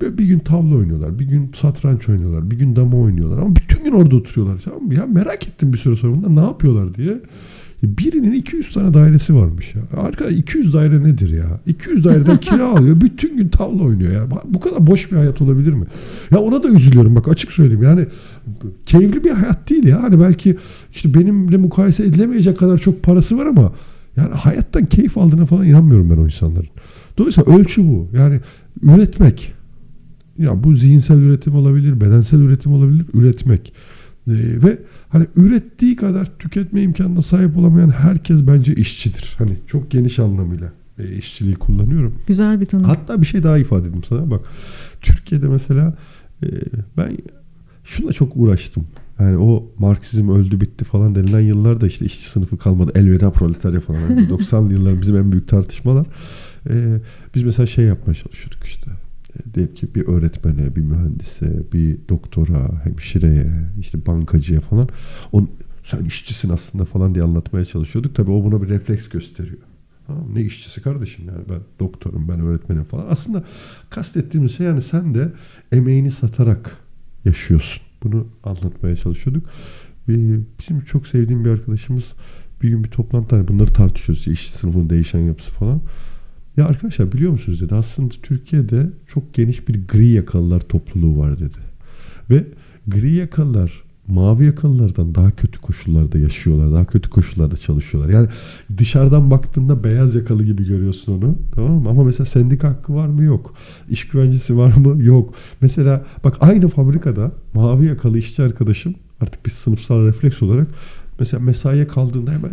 Bir gün tavla oynuyorlar, bir gün satranç oynuyorlar, bir gün dama oynuyorlar. Ama bütün gün orada oturuyorlar. Tamam mı? Ya merak ettim bir süre sonra bunlar ne yapıyorlar diye. Birinin 200 tane dairesi varmış ya. Arkadaş 200 daire nedir ya? 200 daireden kira alıyor. Bütün gün tavla oynuyor ya. Bu kadar boş bir hayat olabilir mi? Ya ona da üzülüyorum bak açık söyleyeyim. Yani keyifli bir hayat değil ya. Hani belki işte benimle mukayese edilemeyecek kadar çok parası var ama yani hayattan keyif aldığına falan inanmıyorum ben o insanların. Dolayısıyla ölçü bu. Yani üretmek. Ya bu zihinsel üretim olabilir, bedensel üretim olabilir, üretmek. Ee, ve hani ürettiği kadar tüketme imkanına sahip olamayan herkes bence işçidir. Hani çok geniş anlamıyla e, işçiliği kullanıyorum. Güzel bir tanım. Hatta bir şey daha ifade edeyim sana. Bak Türkiye'de mesela e, ben şuna çok uğraştım. Yani o Marksizm öldü bitti falan denilen yıllarda işte işçi sınıfı kalmadı. Elveda proletarya falan. Yani 90'lı yılların bizim en büyük tartışmalar. E, biz mesela şey yapmaya çalışıyorduk işte. Diyelim ki bir öğretmene, bir mühendise, bir doktora, hemşireye, işte bankacıya falan. On, sen işçisin aslında falan diye anlatmaya çalışıyorduk. Tabii o buna bir refleks gösteriyor. Tamam, ne işçisi kardeşim yani ben doktorum, ben öğretmenim falan. Aslında kastettiğimiz şey yani sen de emeğini satarak yaşıyorsun. Bunu anlatmaya çalışıyorduk. bizim çok sevdiğim bir arkadaşımız bir gün bir toplantı hani bunları tartışıyoruz. İş sınıfının değişen yapısı falan. Ya arkadaşlar biliyor musunuz dedi. Aslında Türkiye'de çok geniş bir gri yakalılar topluluğu var dedi. Ve gri yakalılar mavi yakalılardan daha kötü koşullarda yaşıyorlar. Daha kötü koşullarda çalışıyorlar. Yani dışarıdan baktığında beyaz yakalı gibi görüyorsun onu. Tamam mı? Ama mesela sendika hakkı var mı? Yok. İş güvencesi var mı? Yok. Mesela bak aynı fabrikada mavi yakalı işçi arkadaşım artık bir sınıfsal refleks olarak mesela mesaiye kaldığında hemen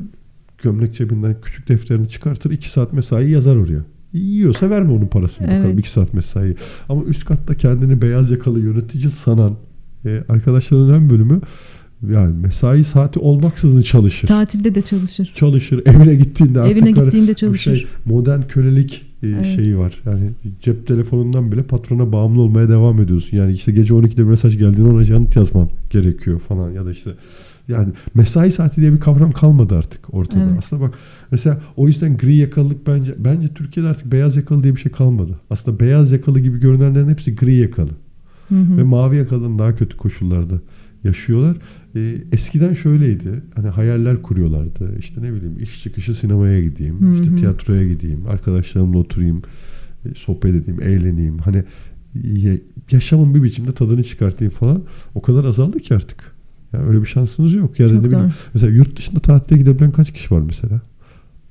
gömlek cebinden küçük defterini çıkartır. 2 saat mesai yazar oraya. Yiyorsa verme onun parasını Evet. bakalım 2 saat mesai. Ama üst katta kendini beyaz yakalı yönetici sanan e, arkadaşların ön bölümü yani mesai saati olmaksızın çalışır. Tatilde de çalışır. çalışır. Evine gittiğinde artık Evine gittiğinde bu çalışır. şey modern kölelik e, Evet. şeyi var. Yani cep telefonundan bile patrona bağımlı olmaya devam ediyorsun. Yani işte gece 12'de bir mesaj geldiğinde ona yanıt yazman gerekiyor falan ya da işte yani mesai saati diye bir kavram kalmadı artık ortada. Evet. Aslında bak mesela o yüzden gri yakalılık bence bence Türkiye'de artık beyaz yakalı diye bir şey kalmadı. Aslında beyaz yakalı gibi görünenlerin hepsi gri yakalı. Hı hı. Ve mavi yakalının daha kötü koşullarda yaşıyorlar. Ee, eskiden şöyleydi. Hani hayaller kuruyorlardı. İşte ne bileyim iş çıkışı sinemaya gideyim. Hı işte tiyatroya gideyim. Arkadaşlarımla oturayım. e, sohbet edeyim, eğleneyim. Hani ya- yaşamın bir biçimde tadını çıkartayım falan. O kadar azaldı ki artık. Yani öyle bir şansınız yok. Yani Çok ne bileyim, mesela yurt dışında tatile gidebilen kaç kişi var mesela?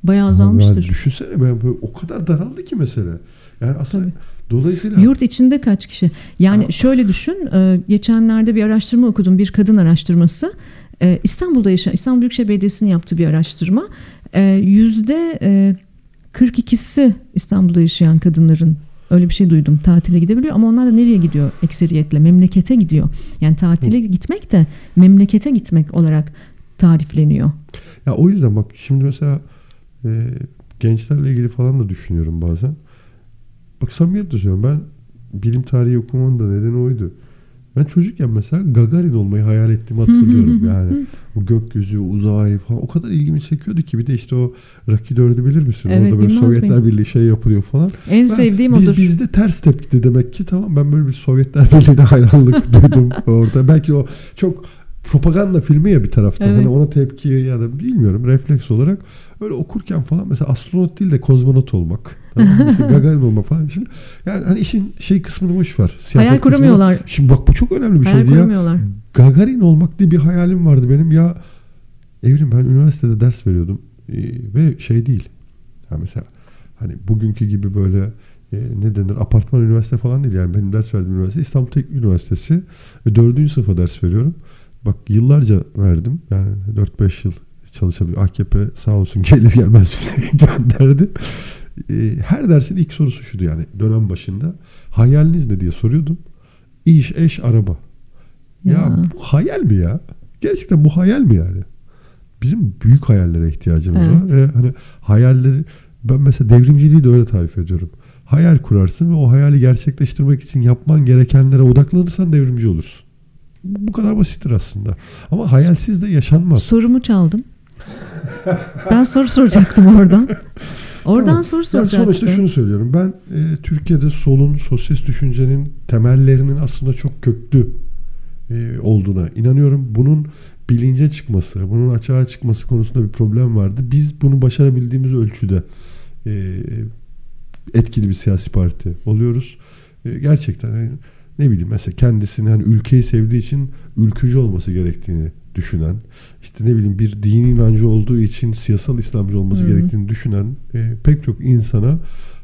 Bayağı Yani azalmıştır. düşünsene ben böyle o kadar daraldı ki mesela. Yani aslında Tabii. dolayısıyla Yurt içinde kaç kişi? Yani Aa. şöyle düşün. e, Geçenlerde bir araştırma okudum. Bir kadın araştırması. E, İstanbul'da yaşayan, İstanbul Büyükşehir Belediyesi'nin yaptığı bir araştırma. E, Yüzde e, 42'si İstanbul'da yaşayan kadınların öyle bir şey duydum. Tatile gidebiliyor ama onlar da nereye gidiyor ekseriyetle? Memlekete gidiyor. Yani tatile gitmek de memlekete gitmek olarak tarifleniyor. Ya o yüzden bak şimdi mesela e, gençlerle ilgili falan da düşünüyorum bazen. Bak samimiyetle söylüyorum ben bilim tarihi okumamın da nedeni oydu. Ben çocukken mesela Gagarin olmayı hayal ettiğimi hatırlıyorum. yani o gökyüzü, uzay falan o kadar ilgimi çekiyordu ki bir de işte o Rocky 4'ü bilir misin? Evet, Orada böyle Sovyetler miyim? Birliği şey yapılıyor falan. En Ben- sevdiğim biz, odur. Bizde ters tepkide demek ki tamam ben böyle bir Sovyetler Birliği'ne hayranlık duydum orada. Belki o çok propaganda filmi ya bir taraftan. Evet. Hani ona tepki ya da bilmiyorum refleks olarak öyle okurken falan mesela astronot değil de kozmonot olmak. Tamam Gagarin olmak falan. Şimdi yani hani işin şey kısmını boş ver. siyaset Hayal kısmını. kuramıyorlar. Şimdi bak bu çok önemli bir Hayal şeydi ya. Gagarin olmak diye bir hayalim vardı benim. Ya Evrim ben üniversitede ders veriyordum Ee, ve şey değil. Ya mesela hani bugünkü gibi böyle e, ne denir apartman üniversite falan değil yani benim ders verdiğim üniversite İstanbul Teknik Üniversitesi ve dördüncü sınıfa ders veriyorum. Bak yıllarca verdim yani 4-5 yıl çalışabiliyor. AKP sağ olsun gelir gelmez bize gönderdi. Ee, her dersin ilk sorusu şuydu yani dönem başında. Hayaliniz ne diye soruyordum. İş, eş, araba. Ya, Ya. bu hayal mi ya? Gerçekten bu hayal mi yani? Bizim büyük hayallere ihtiyacımız Evet. var. Ve hani hayalleri ben mesela devrimciliği de öyle tarif ediyorum. Hayal kurarsın ve o hayali gerçekleştirmek için yapman gerekenlere odaklanırsan devrimci olursun. Bu kadar basittir aslında. Ama hayalsiz de yaşanmaz. Sorumu çaldın. ben soru soracaktım oradan. Oradan Tamam. soru soracaktım. sonuçta şunu söylüyorum. Ben e, Türkiye'de solun, sosyalist düşüncenin temellerinin aslında çok köklü e, olduğuna inanıyorum. Bunun bilince çıkması, bunun açığa çıkması konusunda bir problem vardı. Biz bunu başarabildiğimiz ölçüde e, etkili bir siyasi parti oluyoruz. E, gerçekten hani ne bileyim mesela kendisini hani ülkeyi sevdiği için ülkücü olması gerektiğini düşünen, işte ne bileyim bir dini inancı olduğu için siyasal İslamcı olması Hı. gerektiğini düşünen e, pek çok insana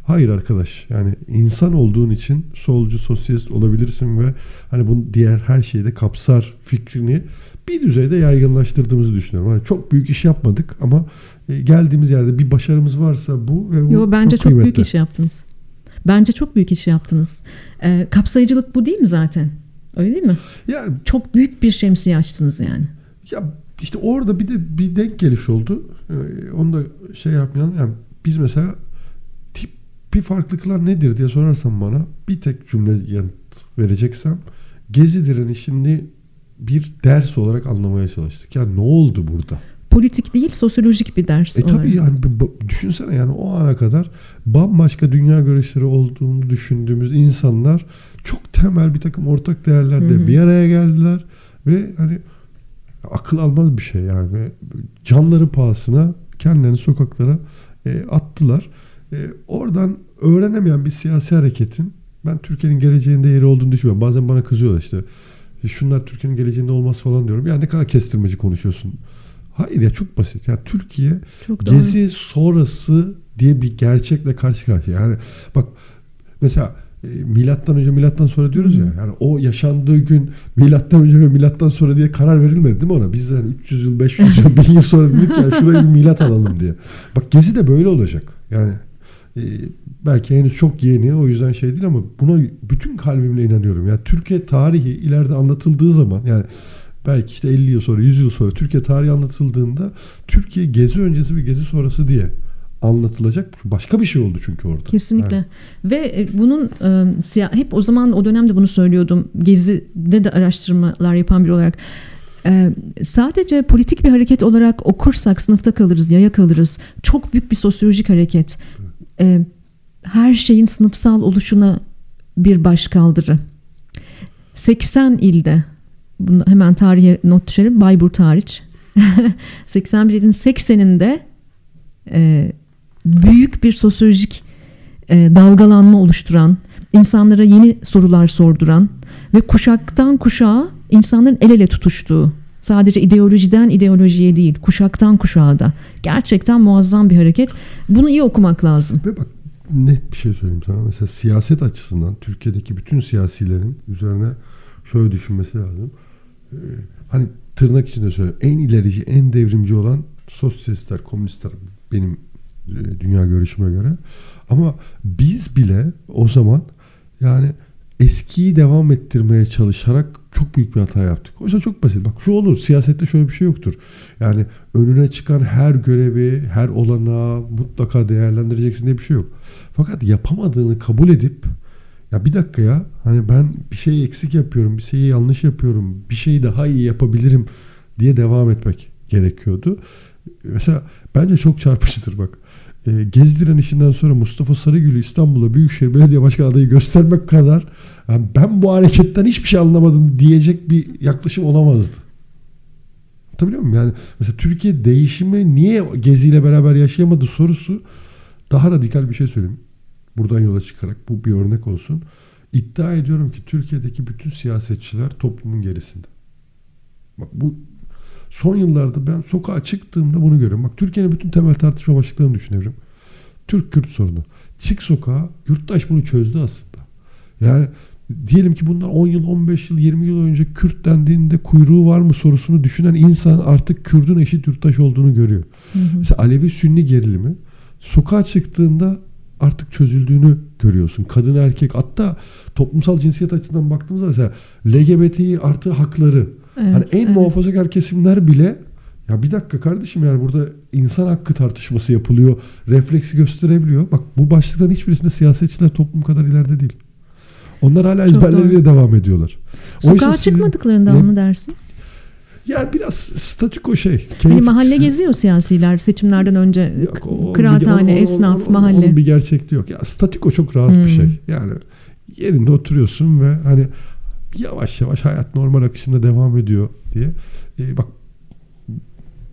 hayır arkadaş yani insan olduğun için solcu, sosyalist olabilirsin ve hani bunu diğer her şeyi de kapsar fikrini bir düzeyde yaygınlaştırdığımızı düşünüyorum. Hani çok büyük iş yapmadık ama e, geldiğimiz yerde bir başarımız varsa bu ve bu Yo bence çok, büyük kıymetli. iş yaptınız. Bence çok büyük iş yaptınız. Ee, kapsayıcılık bu değil mi zaten? Öyle değil mi? Yani Çok büyük bir şemsiye açtınız yani. Ya işte orada bir de bir denk geliş oldu. Ee, onu da şey yapmayalım. Yani biz mesela tip bir farklılıklar nedir diye sorarsan bana bir tek cümle yanıt vereceksem Gezi direnişini bir ders olarak anlamaya çalıştık. Ya ne oldu burada? Politik değil, sosyolojik bir ders. E tabii yani düşünsene yani o ana kadar bambaşka dünya görüşleri olduğunu düşündüğümüz insanlar çok temel bir takım ortak değerlerde Hı hı. bir araya geldiler ve hani Akıl almaz bir şey yani. Canları pahasına kendilerini sokaklara e, attılar. E, oradan öğrenemeyen bir siyasi hareketin ben Türkiye'nin geleceğinde yeri olduğunu düşünmüyorum. Bazen bana kızıyorlar işte. "E, Şunlar Türkiye'nin geleceğinde olmaz falan diyorum. Ya ne kadar kestirmeci konuşuyorsun. Hayır ya çok basit. Yani Türkiye Çok doğru. gezi sonrası diye bir gerçekle karşı karşıya. Yani bak mesela e, milattan önce milattan sonra diyoruz ya. Yani o yaşandığı gün milattan önce ve milattan sonra diye karar verilmedi değil mi ona? Biz yani 300 yıl, 500 yıl, 1000 yıl sonra dedik ya şuraya bir milat alalım diye. Bak gezi de böyle olacak. Yani e, belki henüz çok yeni o yüzden şey değil ama buna bütün kalbimle inanıyorum. Yani Türkiye tarihi ileride anlatıldığı zaman yani belki işte 50 yıl sonra 100 yıl sonra Türkiye tarihi anlatıldığında Türkiye gezi öncesi ve gezi sonrası diye anlatılacak. Başka bir şey oldu çünkü orada. Kesinlikle. Yani Ve e, bunun e, siya- hep o zaman o dönemde bunu söylüyordum. Gezi'de de araştırmalar yapan biri olarak. E, sadece politik bir hareket olarak okursak sınıfta kalırız, yaya kalırız. Çok büyük bir sosyolojik hareket. E, her şeyin sınıfsal oluşuna bir baş kaldırı. 80 ilde bunu hemen tarihe not düşelim. Bayburt hariç. 81 ilin 80'inde e, büyük bir sosyolojik e, dalgalanma oluşturan, insanlara yeni sorular sorduran ve kuşaktan kuşağa insanların el ele tutuştuğu, sadece ideolojiden ideolojiye değil, kuşaktan kuşağa da gerçekten muazzam bir hareket. Bunu iyi okumak lazım. Ve bak net bir şey söyleyeyim sana. Mesela siyaset açısından Türkiye'deki bütün siyasilerin üzerine şöyle düşünmesi lazım. Ee, hani tırnak içinde söylüyorum. En ilerici, en devrimci olan sosyalistler, komünistler benim e, dünya görüşüme göre. Ama biz bile o zaman yani eskiyi devam ettirmeye çalışarak çok büyük bir hata yaptık. Oysa çok basit. Bak şu olur. Siyasette şöyle bir şey yoktur. Yani önüne çıkan her görevi, her olanağı mutlaka değerlendireceksin diye bir şey yok. Fakat yapamadığını kabul edip ya bir dakika ya hani ben bir şey eksik yapıyorum, bir şeyi yanlış yapıyorum, bir şeyi daha iyi yapabilirim diye devam etmek gerekiyordu. Mesela bence çok çarpıcıdır bak. E, Gezi direnişinden sonra Mustafa Sarıgül'ü İstanbul'a Büyükşehir Belediye Başkanı adayı göstermek kadar yani ben bu hareketten hiçbir şey anlamadım diyecek bir yaklaşım olamazdı. Anlatabiliyor muyum? Yani mesela Türkiye değişimi niye Gezi ile beraber yaşayamadı sorusu daha radikal bir şey söyleyeyim. Buradan yola çıkarak bu bir örnek olsun. İddia ediyorum ki Türkiye'deki bütün siyasetçiler toplumun gerisinde. Bak bu son yıllarda ben sokağa çıktığımda bunu görüyorum. Bak Türkiye'nin bütün temel tartışma başlıklarını düşünüyorum. Türk-Kürt sorunu. Çık sokağa, yurttaş bunu çözdü aslında. Yani diyelim ki bundan 10 yıl, 15 yıl, 20 yıl önce Kürt dendiğinde kuyruğu var mı sorusunu düşünen insan artık Kürdün eşit yurttaş olduğunu görüyor. Mesela Alevi-Sünni gerilimi sokağa çıktığında artık çözüldüğünü görüyorsun. Kadın erkek hatta toplumsal cinsiyet açısından baktığımızda mesela LGBTİ artı hakları. Evet, hani en evet. muhafazakar kesimler bile ya bir dakika kardeşim yani burada insan hakkı tartışması yapılıyor. Refleksi gösterebiliyor. Bak bu başlıkların hiçbirisinde siyasetçiler toplum kadar ileride değil. Onlar hala ezberleriyle devam ediyorlar. Oysa Sokağa sizin- çıkmadıklarında Ne- mı dersin? Yani biraz statüko şey. Hani keyif- mahalle geziyor siyasiler seçimlerden önce Yok, o- kıraathane, esnaf, onun- mahalle. Onun bir gerçekliği yok. Ya statiko çok rahat bir Hmm. şey. Yani yerinde oturuyorsun ve hani yavaş yavaş hayat normal akışında devam ediyor diye. Ee, bak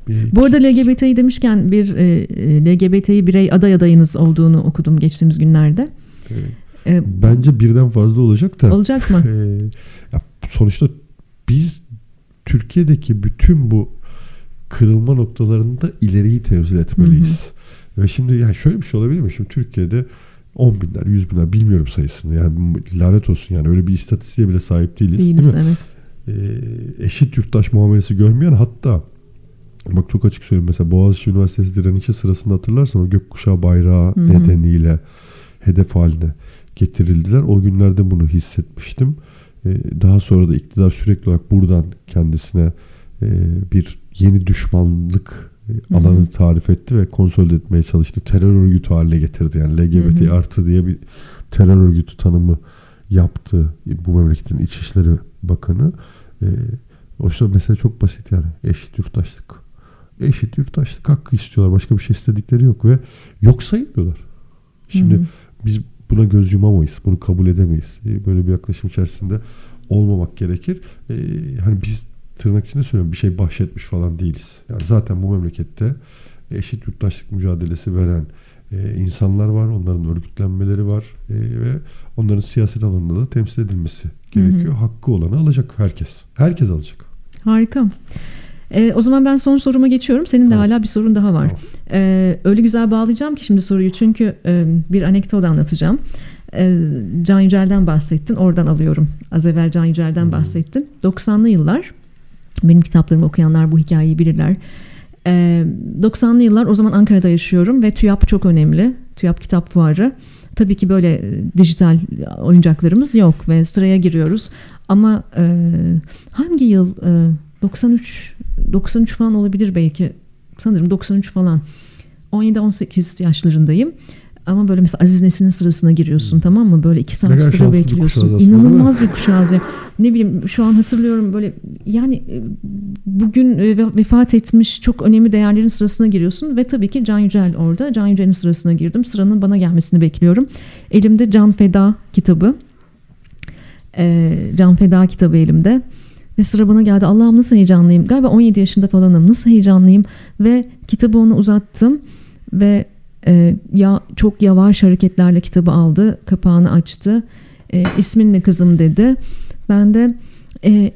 e, Bu arada LGBT'yi demişken bir e, e, LGBT'yi birey aday adayınız olduğunu okudum geçtiğimiz günlerde. e, E, bence birden fazla olacak da. olacak mı? e, ya sonuçta biz Türkiye'deki bütün bu kırılma noktalarında ileriyi temsil etmeliyiz. Ve şimdi yani şöyle bir şey olabilir mi? Şimdi Türkiye'de 10 binler, 100 binler bilmiyorum sayısını. Yani lanet olsun yani öyle bir istatistiğe bile sahip değiliz. Değiliz değil mi? evet. Ee, eşit yurttaş muamelesi görmeyen hatta bak çok açık söyleyeyim mesela Boğaziçi Üniversitesi direnişi sırasında hatırlarsan o gökkuşağı bayrağı Hı hı. nedeniyle hedef haline getirildiler. O günlerde bunu hissetmiştim. Ee, daha sonra da iktidar sürekli olarak buradan kendisine e, bir yeni düşmanlık e, Hı hı. alanı tarif etti ve konsolide etmeye çalıştı. Terör örgütü haline getirdi. Yani LGBT Hı hı. artı diye bir terör örgütü tanımı yaptı bu memleketin İçişleri Bakanı. E, oysa mesele çok basit yani. Eşit yurttaşlık. Eşit yurttaşlık hakkı istiyorlar. Başka bir şey istedikleri yok ve yok sayılıyorlar. Şimdi Hı hı. biz buna göz yumamayız. Bunu kabul edemeyiz. E, Böyle bir yaklaşım içerisinde olmamak gerekir. E, hani biz tırnak içinde söylüyorum bir şey bahşetmiş falan değiliz. Yani zaten bu memlekette eşit yurttaşlık mücadelesi veren e, insanlar var. Onların örgütlenmeleri var. E, ve onların siyaset alanında da temsil edilmesi gerekiyor. Hakkı olanı alacak herkes. Herkes alacak. Harika. Ee, o zaman ben son soruma geçiyorum. Senin de Tamam. hala bir sorun daha var. Tamam. Ee, öyle güzel bağlayacağım ki şimdi soruyu çünkü e, bir anekdot anlatacağım. Ee, Can Yücel'den bahsettin. Oradan alıyorum. Az evvel Can Yücel'den bahsettin. 90'lı yıllar. Benim kitaplarımı okuyanlar bu hikayeyi bilirler. Ee, 90'lı yıllar o zaman Ankara'da yaşıyorum ve TÜYAP çok önemli. TÜYAP kitap fuarı. Tabii ki böyle e, dijital oyuncaklarımız yok ve sıraya giriyoruz. Ama e, hangi yıl? E, 93 93 falan olabilir belki. Sanırım 93 falan. 17-18 yaşlarındayım. Ama böyle mesela Aziz Nesin'in sırasına giriyorsun tamam mı? Böyle iki saat kadar sıra bekliyorsun. İnanılmaz bir kuşağız ya. Ne bileyim şu an hatırlıyorum böyle yani e, bugün e, ve- vefat etmiş çok önemli değerlerin sırasına giriyorsun ve tabii ki Can Yücel orada. Can Yücel'in sırasına girdim. Sıranın bana gelmesini bekliyorum. Elimde Can Feda kitabı. Ee, Can Feda kitabı elimde. Ve sıra bana geldi. Allah'ım nasıl heyecanlıyım. Galiba 17 yaşında falanım. Nasıl heyecanlıyım. Ve kitabı ona uzattım. Ve e, ya çok yavaş hareketlerle kitabı aldı. Kapağını açtı. E, ismin ne kızım dedi. Ben de e,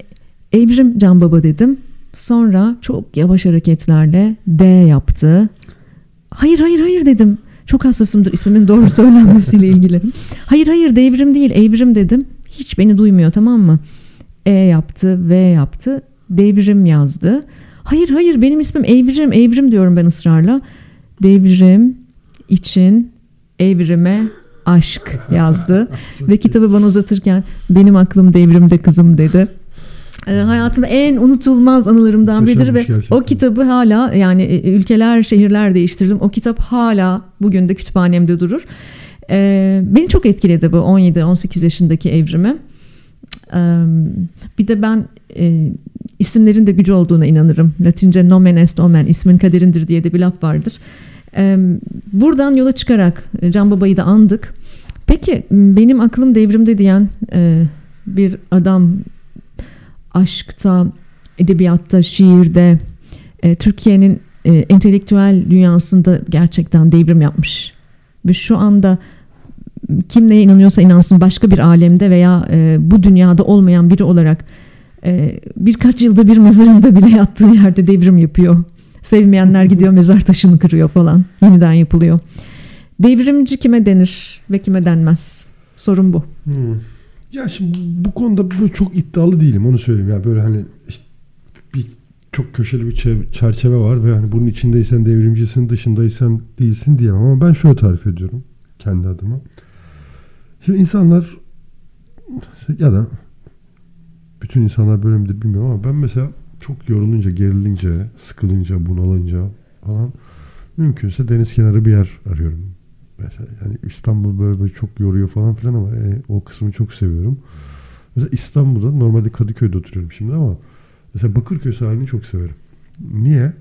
Evrim Can Baba dedim. Sonra çok yavaş hareketlerle D yaptı. Hayır hayır hayır dedim. Çok hassasımdır ismimin doğru söylenmesiyle ilgili. Hayır hayır devrim değil evrim dedim. Hiç beni duymuyor tamam mı? E yaptı, V yaptı. Devrim yazdı. Hayır hayır benim ismim Evrim, Evrim diyorum ben ısrarla. Devrim için evrime aşk yazdı. Ve kitabı bana uzatırken benim aklım devrimde kızım dedi. Ee, hayatımda en unutulmaz anılarımdan biridir ve Muhteşemmiş gerçekten. o kitabı hala yani e, ülkeler şehirler değiştirdim. O kitap hala bugün de kütüphanemde durur. Ee, beni çok etkiledi bu 17-18 yaşındaki evrimi. Bir de ben e, isimlerin de gücü olduğuna inanırım. Latince nomen est omen, ismin kaderindir diye de bir laf vardır. Ee, buradan yola çıkarak e, Can Baba'yı da andık. Peki benim aklım devrimde diyen e, bir adam aşkta, edebiyatta, şiirde, e, Türkiye'nin e, entelektüel dünyasında gerçekten devrim yapmış. Ve şu anda kim neye inanıyorsa inansın başka bir alemde veya e, bu dünyada olmayan biri olarak e, birkaç yılda bir mezarında bile yattığı yerde devrim yapıyor. Sevmeyenler gidiyor mezar taşını kırıyor falan. Yeniden yapılıyor. Devrimci kime denir ve kime denmez? Sorun bu. Hmm. Ya şimdi bu konuda böyle çok iddialı değilim onu söyleyeyim. Ya böyle hani işte bir çok köşeli bir çev- çerçeve var ve hani bunun içindeysen devrimcisin, dışındaysan değilsin diyemem ama ben şöyle tarif ediyorum kendi adıma. Şimdi insanlar ya da bütün insanlar böyle midir bilmiyorum ama ben mesela çok yorulunca, gerilince, sıkılınca, bunalınca falan mümkünse deniz kenarı bir yer arıyorum. Mesela yani İstanbul böyle, böyle çok yoruyor falan filan ama e, o kısmını çok seviyorum. Mesela İstanbul'da normalde Kadıköy'de oturuyorum şimdi ama mesela Bakırköy sahilini çok severim. Niye?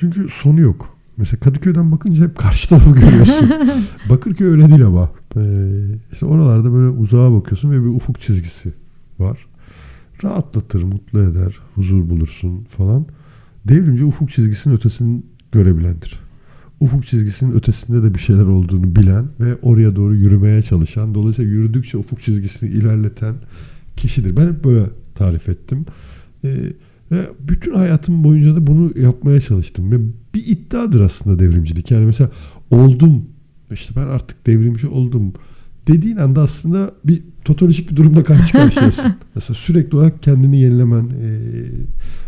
Çünkü sonu yok. Mesela Kadıköy'den bakınca hep karşı tarafı görüyorsun. Bakırköy öyle değil ama. Ee, işte oralarda böyle uzağa bakıyorsun ve bir ufuk çizgisi var. Rahatlatır, mutlu eder, huzur bulursun falan. Devrimci ufuk çizgisinin ötesini görebilendir. Ufuk çizgisinin ötesinde de bir şeyler olduğunu bilen ve oraya doğru yürümeye çalışan, dolayısıyla yürüdükçe ufuk çizgisini ilerleten kişidir. Ben hep böyle tarif ettim. Ee, ve bütün hayatım boyunca da bunu yapmaya çalıştım. Ve bir iddiadır aslında devrimcilik. Yani mesela oldum, işte ben artık devrimci oldum dediğin anda aslında bir totolojik bir durumda karşı karşıyasın. mesela sürekli olarak kendini yenilemen, e,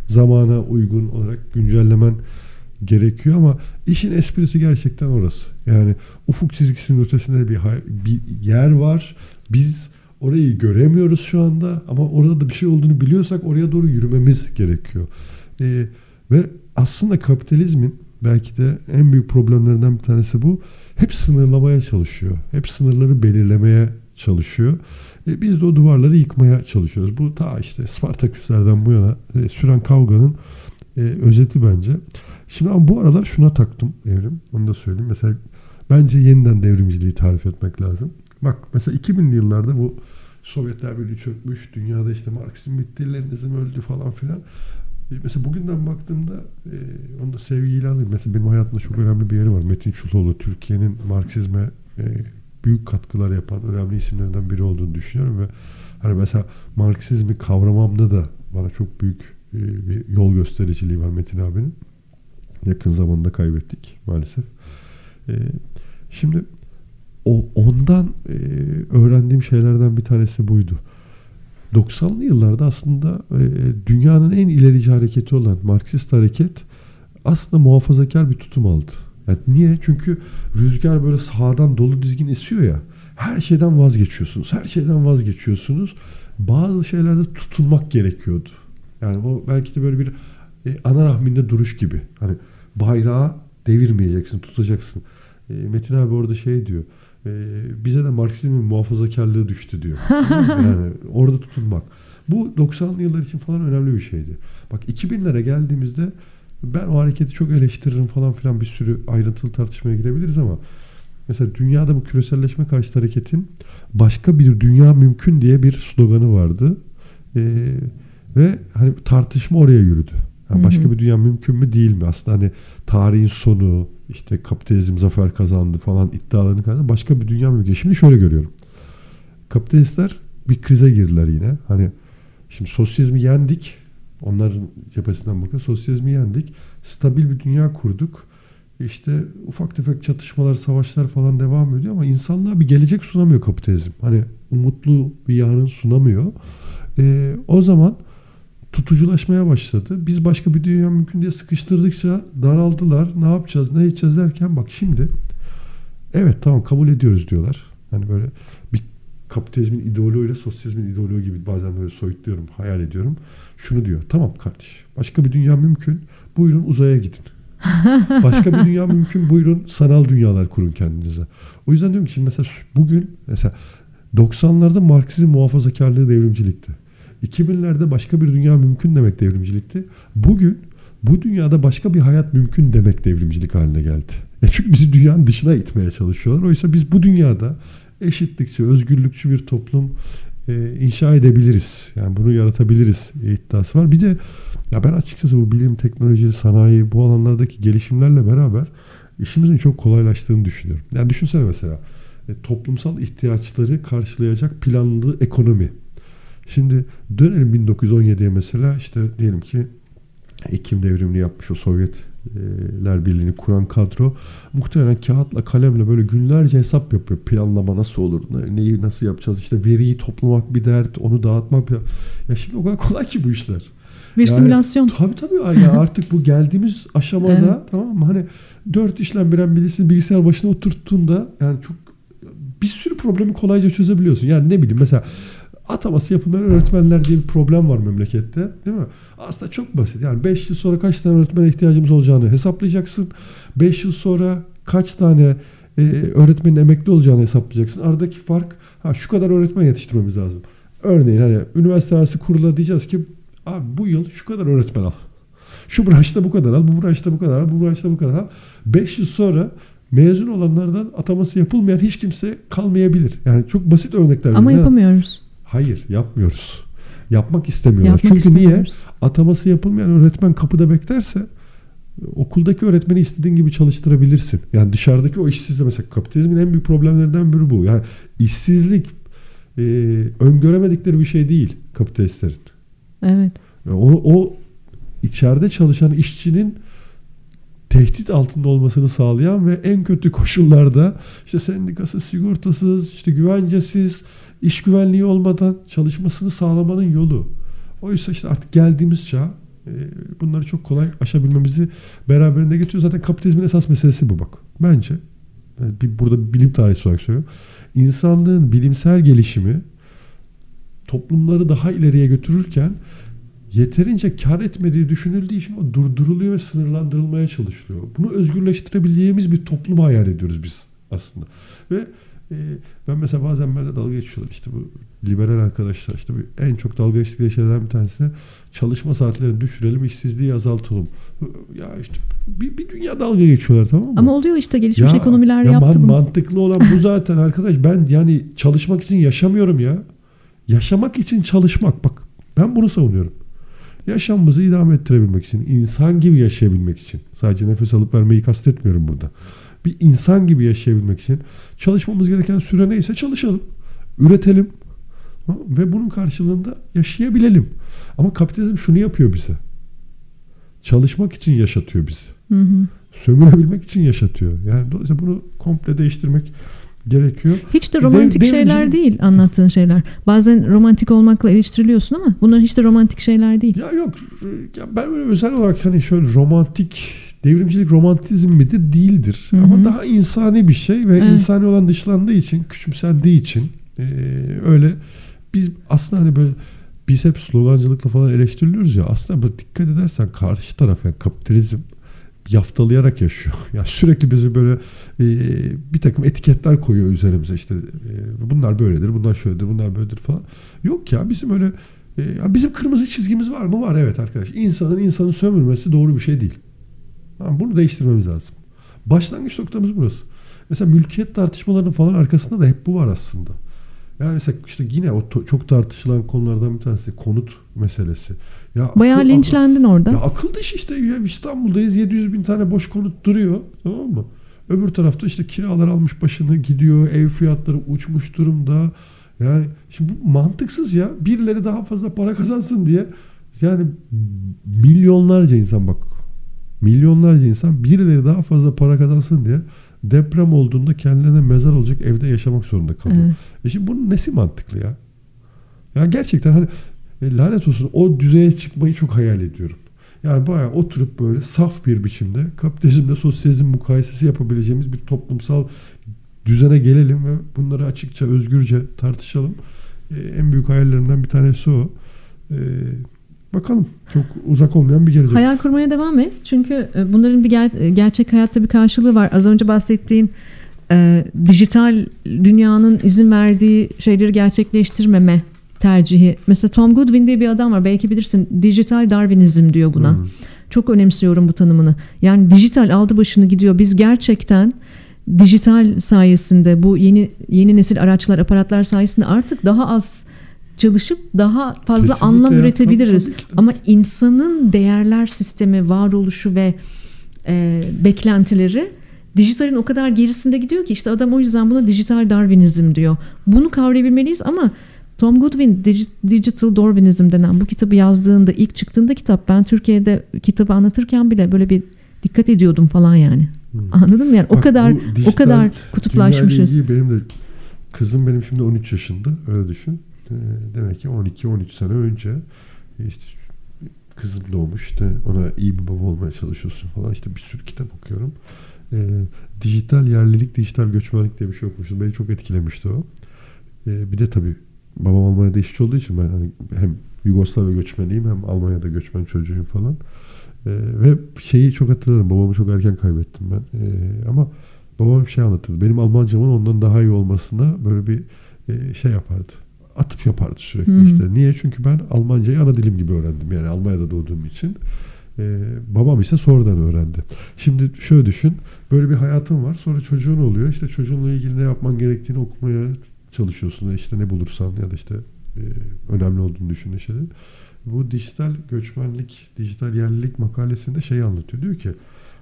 zamana uygun olarak güncellemen gerekiyor ama işin esprisi gerçekten orası. Yani ufuk çizgisinin ötesinde bir, bir yer var. Biz orayı göremiyoruz şu anda ama orada da bir şey olduğunu biliyorsak oraya doğru yürümemiz gerekiyor. Ee, ve aslında kapitalizmin belki de en büyük problemlerinden bir tanesi bu. Hep sınırlamaya çalışıyor. Hep sınırları belirlemeye çalışıyor. E, biz de o duvarları yıkmaya çalışıyoruz. Bu ta işte Spartaküslerden bu yana e, süren kavganın e, özeti bence. Şimdi ama bu aralar şuna taktım evrim. Onu da söyleyeyim. Mesela bence yeniden devrimciliği tarif etmek lazım. Bak mesela 2000'li yıllarda bu Sovyetler Birliği çökmüş, dünyada işte Marksizm bitti, Leninizm öldü falan filan. E, Mesela bugünden baktığımda e, onu da sevgiyle alayım. Mesela benim hayatımda çok önemli bir yeri var. Metin Çuloğlu Türkiye'nin Marksizme e, büyük katkılar yapan önemli isimlerden biri olduğunu düşünüyorum ve hani mesela Marksizmi kavramamda da bana çok büyük e, bir yol göstericiliği var Metin abinin. Yakın zamanda kaybettik maalesef. E, şimdi o ondan e, öğrendiğim şeylerden bir tanesi buydu. 90'lı yıllarda aslında e, dünyanın en ilerici hareketi olan Marksist hareket aslında muhafazakar bir tutum aldı. Yani niye? Çünkü rüzgar böyle sağdan dolu dizgin esiyor ya. Her şeyden vazgeçiyorsunuz. Her şeyden vazgeçiyorsunuz. Bazı şeylerde tutunmak gerekiyordu. Yani o belki de böyle bir e, ana rahminde duruş gibi. Hani bayrağı devirmeyeceksin, tutacaksın. E, Metin abi orada şey diyor. E, bize de Marksizmin muhafazakarlığı düştü diyor. yani orada tutunmak. Bu 90'lı yıllar için falan önemli bir şeydi. Bak 2000'lere geldiğimizde ben o hareketi çok eleştiririm falan filan bir sürü ayrıntılı tartışmaya girebiliriz ama mesela dünyada bu küreselleşme karşıtı hareketin başka bir dünya mümkün diye bir sloganı vardı. Ee, ve hani tartışma oraya yürüdü. Yani başka bir dünya mümkün mü değil mi? Aslında hani tarihin sonu, işte kapitalizm zafer kazandı falan iddialarını kazandı. Başka bir dünya mümkün. Şimdi şöyle görüyorum. Kapitalistler bir krize girdiler yine. Hani şimdi sosyalizmi yendik. Onların cephesinden bakın sosyalizmi yendik. Stabil bir dünya kurduk. İşte ufak tefek çatışmalar, savaşlar falan devam ediyor ama insanlığa bir gelecek sunamıyor kapitalizm. Hani umutlu bir yarın sunamıyor. Ee, o zaman tutuculaşmaya başladı. Biz başka bir dünya mümkün diye sıkıştırdıkça daraldılar. Ne yapacağız, ne edeceğiz derken bak şimdi evet tamam kabul ediyoruz diyorlar. Hani böyle bir kapitalizmin ideoloğuyla sosyalizmin ideoloğu gibi bazen böyle soyutluyorum, hayal ediyorum. Şunu diyor. Tamam kardeş. Başka bir dünya mümkün. Buyurun uzaya gidin. Başka bir dünya mümkün. Buyurun sanal dünyalar kurun kendinize. O yüzden diyorum ki şimdi mesela bugün mesela 90'larda Marksizm muhafazakarlığı devrimcilikti. 2000'lerde başka bir dünya mümkün demek devrimcilikti. Bugün bu dünyada başka bir hayat mümkün demek devrimcilik haline geldi. E çünkü bizi dünyanın dışına itmeye çalışıyorlar. Oysa biz bu dünyada eşitlikçi, özgürlükçü bir toplum e, inşa edebiliriz. Yani bunu yaratabiliriz iddiası var. Bir de ya ben açıkçası bu bilim, teknoloji, sanayi bu alanlardaki gelişimlerle beraber işimizin çok kolaylaştığını düşünüyorum. Yani düşünsene mesela e, toplumsal ihtiyaçları karşılayacak planlı ekonomi. Şimdi dönelim 1917'ye mesela işte diyelim ki Ekim devrimini yapmış o Sovyetler Birliği'ni kuran kadro muhtemelen kağıtla kalemle böyle günlerce hesap yapıyor. Planlama nasıl olur, ne- neyi nasıl yapacağız, işte veriyi toplamak bir dert, onu dağıtmak bir Ya şimdi o kadar kolay ki bu işler. Bir Yani simülasyon. Tabii tabii. Ay Ya artık bu geldiğimiz aşamada Evet. tamam mı? Hani dört işlem bilen birisini bilgisayar başına oturttuğunda yani çok bir sürü problemi kolayca çözebiliyorsun. Yani ne bileyim mesela ataması yapılmayan öğretmenler diye bir problem var memlekette. Değil mi? Aslında çok basit. Yani 5 yıl sonra kaç tane öğretmene ihtiyacımız olacağını hesaplayacaksın. 5 yıl sonra kaç tane e, öğretmenin emekli olacağını hesaplayacaksın. Aradaki fark ha şu kadar öğretmen yetiştirmemiz lazım. Örneğin hani üniversite arası kurula diyeceğiz ki abi bu yıl şu kadar öğretmen al. Şu branşta bu kadar al, bu branşta bu kadar al, bu branşta bu kadar al. 5 yıl sonra mezun olanlardan ataması yapılmayan hiç kimse kalmayabilir. Yani çok basit örnekler. Ama yapamıyoruz. Hayır yapmıyoruz. Yapmak istemiyorlar. Yapmak Çünkü niye? Ataması yapılmayan öğretmen kapıda beklerse okuldaki öğretmeni istediğin gibi çalıştırabilirsin. Yani dışarıdaki o işsizlik mesela kapitalizmin en büyük problemlerinden biri bu. Yani işsizlik e, öngöremedikleri bir şey değil kapitalistlerin. Evet. O, o içeride çalışan işçinin tehdit altında olmasını sağlayan ve en kötü koşullarda işte sendikasız, sigortasız, işte güvencesiz, iş güvenliği olmadan çalışmasını sağlamanın yolu. Oysa işte artık geldiğimiz çağ e, bunları çok kolay aşabilmemizi beraberinde getiriyor. Zaten kapitalizmin esas meselesi bu bak. Bence yani bir, burada bilim tarihçisi olarak söylüyorum. İnsanlığın bilimsel gelişimi toplumları daha ileriye götürürken yeterince kar etmediği düşünüldüğü için o durduruluyor ve sınırlandırılmaya çalışılıyor. Bunu özgürleştirebileceğimiz bir toplum hayal ediyoruz biz aslında. Ve e, ben mesela bazen böyle dalga geçiyorlar işte bu liberal arkadaşlar işte bu en çok dalga geçtikleri şeylerden bir tanesi de çalışma saatlerini düşürelim, işsizliği azaltalım. Ya işte bir, bir dünya dalga geçiyorlar tamam mı? Ama oluyor işte gelişmiş ekonomiler ya yaptı man- bunu. Mantıklı olan bu zaten arkadaş. Ben yani çalışmak için yaşamıyorum ya. yaşamak için çalışmak bak ben bunu savunuyorum. Yaşamımızı idame ettirebilmek için, insan gibi yaşayabilmek için. Sadece nefes alıp vermeyi kastetmiyorum burada. Bir insan gibi yaşayabilmek için çalışmamız gereken süre neyse çalışalım. Üretelim. Ve bunun karşılığında yaşayabilelim. Ama kapitalizm şunu yapıyor bize. Çalışmak için yaşatıyor bizi. Hı hı. Sömürebilmek için yaşatıyor. Yani dolayısıyla bunu komple değiştirmek gerekiyor. Hiç de Dev- romantik devrimci- şeyler değil anlattığın şeyler. Bazen romantik olmakla eleştiriliyorsun ama bunlar hiç de romantik şeyler değil. Ya yok ya ben böyle özel olarak hani şöyle romantik devrimcilik romantizm midir değildir. Hı hı. Ama daha insani bir şey ve Evet. insani olan dışlandığı için, küçümsendiği için eee, öyle biz aslında hani böyle biz hep slogancılıkla falan eleştiriliyoruz ya aslında böyle dikkat edersen karşı taraf yani kapitalizm yaftalayarak yaşıyor. Ya sürekli bizi böyle e, bir takım etiketler koyuyor üzerimize işte e, bunlar böyledir, bunlar şöyledir, bunlar böyledir falan. Yok ya bizim öyle e, bizim kırmızı çizgimiz var mı? Var evet arkadaş. İnsanın insanı sömürmesi doğru bir şey değil. Tamam, bunu değiştirmemiz lazım. Başlangıç noktamız burası. Mesela mülkiyet tartışmalarının falan arkasında da hep bu var aslında. Yani mesela işte yine o çok tartışılan konulardan bir tanesi konut meselesi. Ya Bayağı akıl- linçlendin orada. ya akıl dışı işte ya İstanbul'dayız 700 bin tane boş konut duruyor tamam mı? Öbür tarafta işte kiralar almış başını gidiyor ev fiyatları uçmuş durumda. Yani şimdi bu mantıksız ya birileri daha fazla para kazansın diye yani milyonlarca insan bak milyonlarca insan birileri daha fazla para kazansın diye deprem olduğunda kendilerine mezar olacak evde yaşamak zorunda kalıyor. Evet. E şimdi bunun nesi mantıklı ya? Ya gerçekten hani e, lanet olsun o düzeye çıkmayı çok hayal ediyorum. Yani bayağı oturup böyle saf bir biçimde kapitalizmle sosyalizm mukayesesi yapabileceğimiz bir toplumsal düzene gelelim ve bunları açıkça, özgürce tartışalım. E, en büyük hayallerimden bir tanesi o. E, bakalım. Çok uzak olmayan bir gelecek. Hayal kurmaya devam et. Çünkü e, bunların bir ger- e, gerçek hayatta bir karşılığı var. Az önce bahsettiğin e, dijital dünyanın izin verdiği şeyleri gerçekleştirmeme tercihi. Mesela Tom Goodwin diye bir adam var. Belki bilirsin. Dijital Darwinizm diyor buna. Hı. Çok önemsiyorum bu tanımını. Yani dijital aldı başını gidiyor. Biz gerçekten dijital sayesinde bu yeni yeni nesil araçlar, aparatlar sayesinde artık daha az çalışıp daha fazla Kesinlikle anlam üretebiliriz. Ama insanın değerler sistemi, varoluşu ve e, beklentileri dijitalin o kadar gerisinde gidiyor ki işte adam o yüzden buna dijital Darwinizm diyor. Bunu kavrayabilmeliyiz ama Tom Goodwin Digi- Digital Darwinism denen bu kitabı yazdığında ilk çıktığında kitap ben Türkiye'de kitabı anlatırken bile böyle bir dikkat ediyordum falan yani. Anladın mı yani o Bak, kadar bu o kadar kutuplaşmışız. benim de kızım benim şimdi 13 yaşında öyle düşün. Ee, demek ki 12-13 sene önce işte kızım doğmuş işte ona iyi bir baba olmaya çalışıyorsun falan işte bir sürü kitap okuyorum. Ee, dijital yerlilik, dijital göçmenlik diye bir şey okumuştum. Beni çok etkilemişti o. Ee, bir de tabii babam Almanya'da işçi olduğu için ben hani hem Yugoslavya göçmeniyim hem Almanya'da göçmen çocuğuyum falan. Ee, ve şeyi çok hatırlarım. Babamı çok erken kaybettim ben. Ee, ama babam bir şey anlatırdı. Benim Almancamın ondan daha iyi olmasına böyle bir e, şey yapardı. Atıf yapardı sürekli Hmm. işte. Niye? Çünkü ben Almancayı ana dilim gibi öğrendim. Yani Almanya'da doğduğum için. Ee, babam ise sonradan öğrendi. Şimdi şöyle düşün. Böyle bir hayatın var. Sonra çocuğun oluyor. İşte çocuğunla ilgili ne yapman gerektiğini okumaya çalışıyorsun. İşte ne bulursan ya da işte e, önemli olduğunu düşündüğün şeyleri. Bu dijital göçmenlik, dijital yerlilik makalesinde şeyi anlatıyor. Diyor ki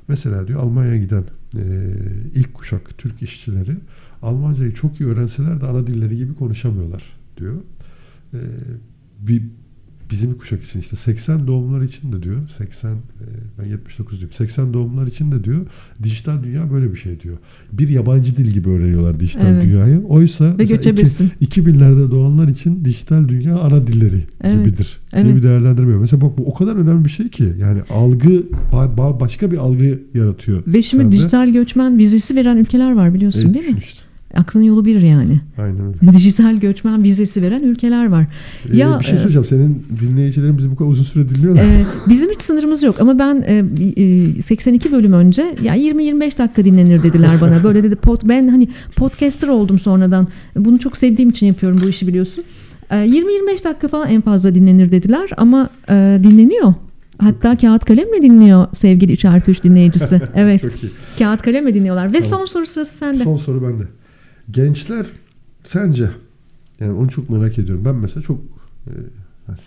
mesela diyor Almanya'ya giden e, ilk kuşak Türk işçileri Almancayı çok iyi öğrenseler de ana dilleri gibi konuşamıyorlar diyor. E, bir bizim kuşak için işte 80 doğumlar için de diyor 80 e, ben 79 diyorum 80 doğumlar için de diyor dijital dünya böyle bir şey diyor. Bir yabancı dil gibi öğreniyorlar dijital Evet. dünyayı. Oysa Ve göçebilsin. 2000'lerde doğanlar için dijital dünya ana dilleri Evet. gibidir. Evet. Diye bir değerlendirme. Mesela bak bu o kadar önemli bir şey ki yani algı ba- ba- başka bir algı yaratıyor. Ve şimdi sende. dijital göçmen vizesi veren ülkeler var biliyorsun Evet, değil mi? işte. Aklın yolu bir yani. Aynen öyle. Dijital göçmen vizesi veren ülkeler var. Ee, Ya, bir şey e, söyleyeceğim. Senin dinleyicilerin bizi bu kadar uzun süre dinliyorlar. Ee, bizim hiç sınırımız yok ama ben e, e, 82 bölüm önce ya 20-25 dakika dinlenir dediler bana. Böyle dedi pod, ben hani podcaster oldum sonradan. Bunu çok sevdiğim için yapıyorum bu işi biliyorsun. Ee, 20-25 dakika falan en fazla dinlenir dediler ama e, dinleniyor. Hatta kağıt kalemle dinliyor sevgili 3 artı 3 dinleyicisi. Evet kağıt kalemle dinliyorlar. Ve Tamam. son soru sırası sende. Son soru bende. Gençler sence Yani onu çok merak ediyorum. Ben mesela çok e,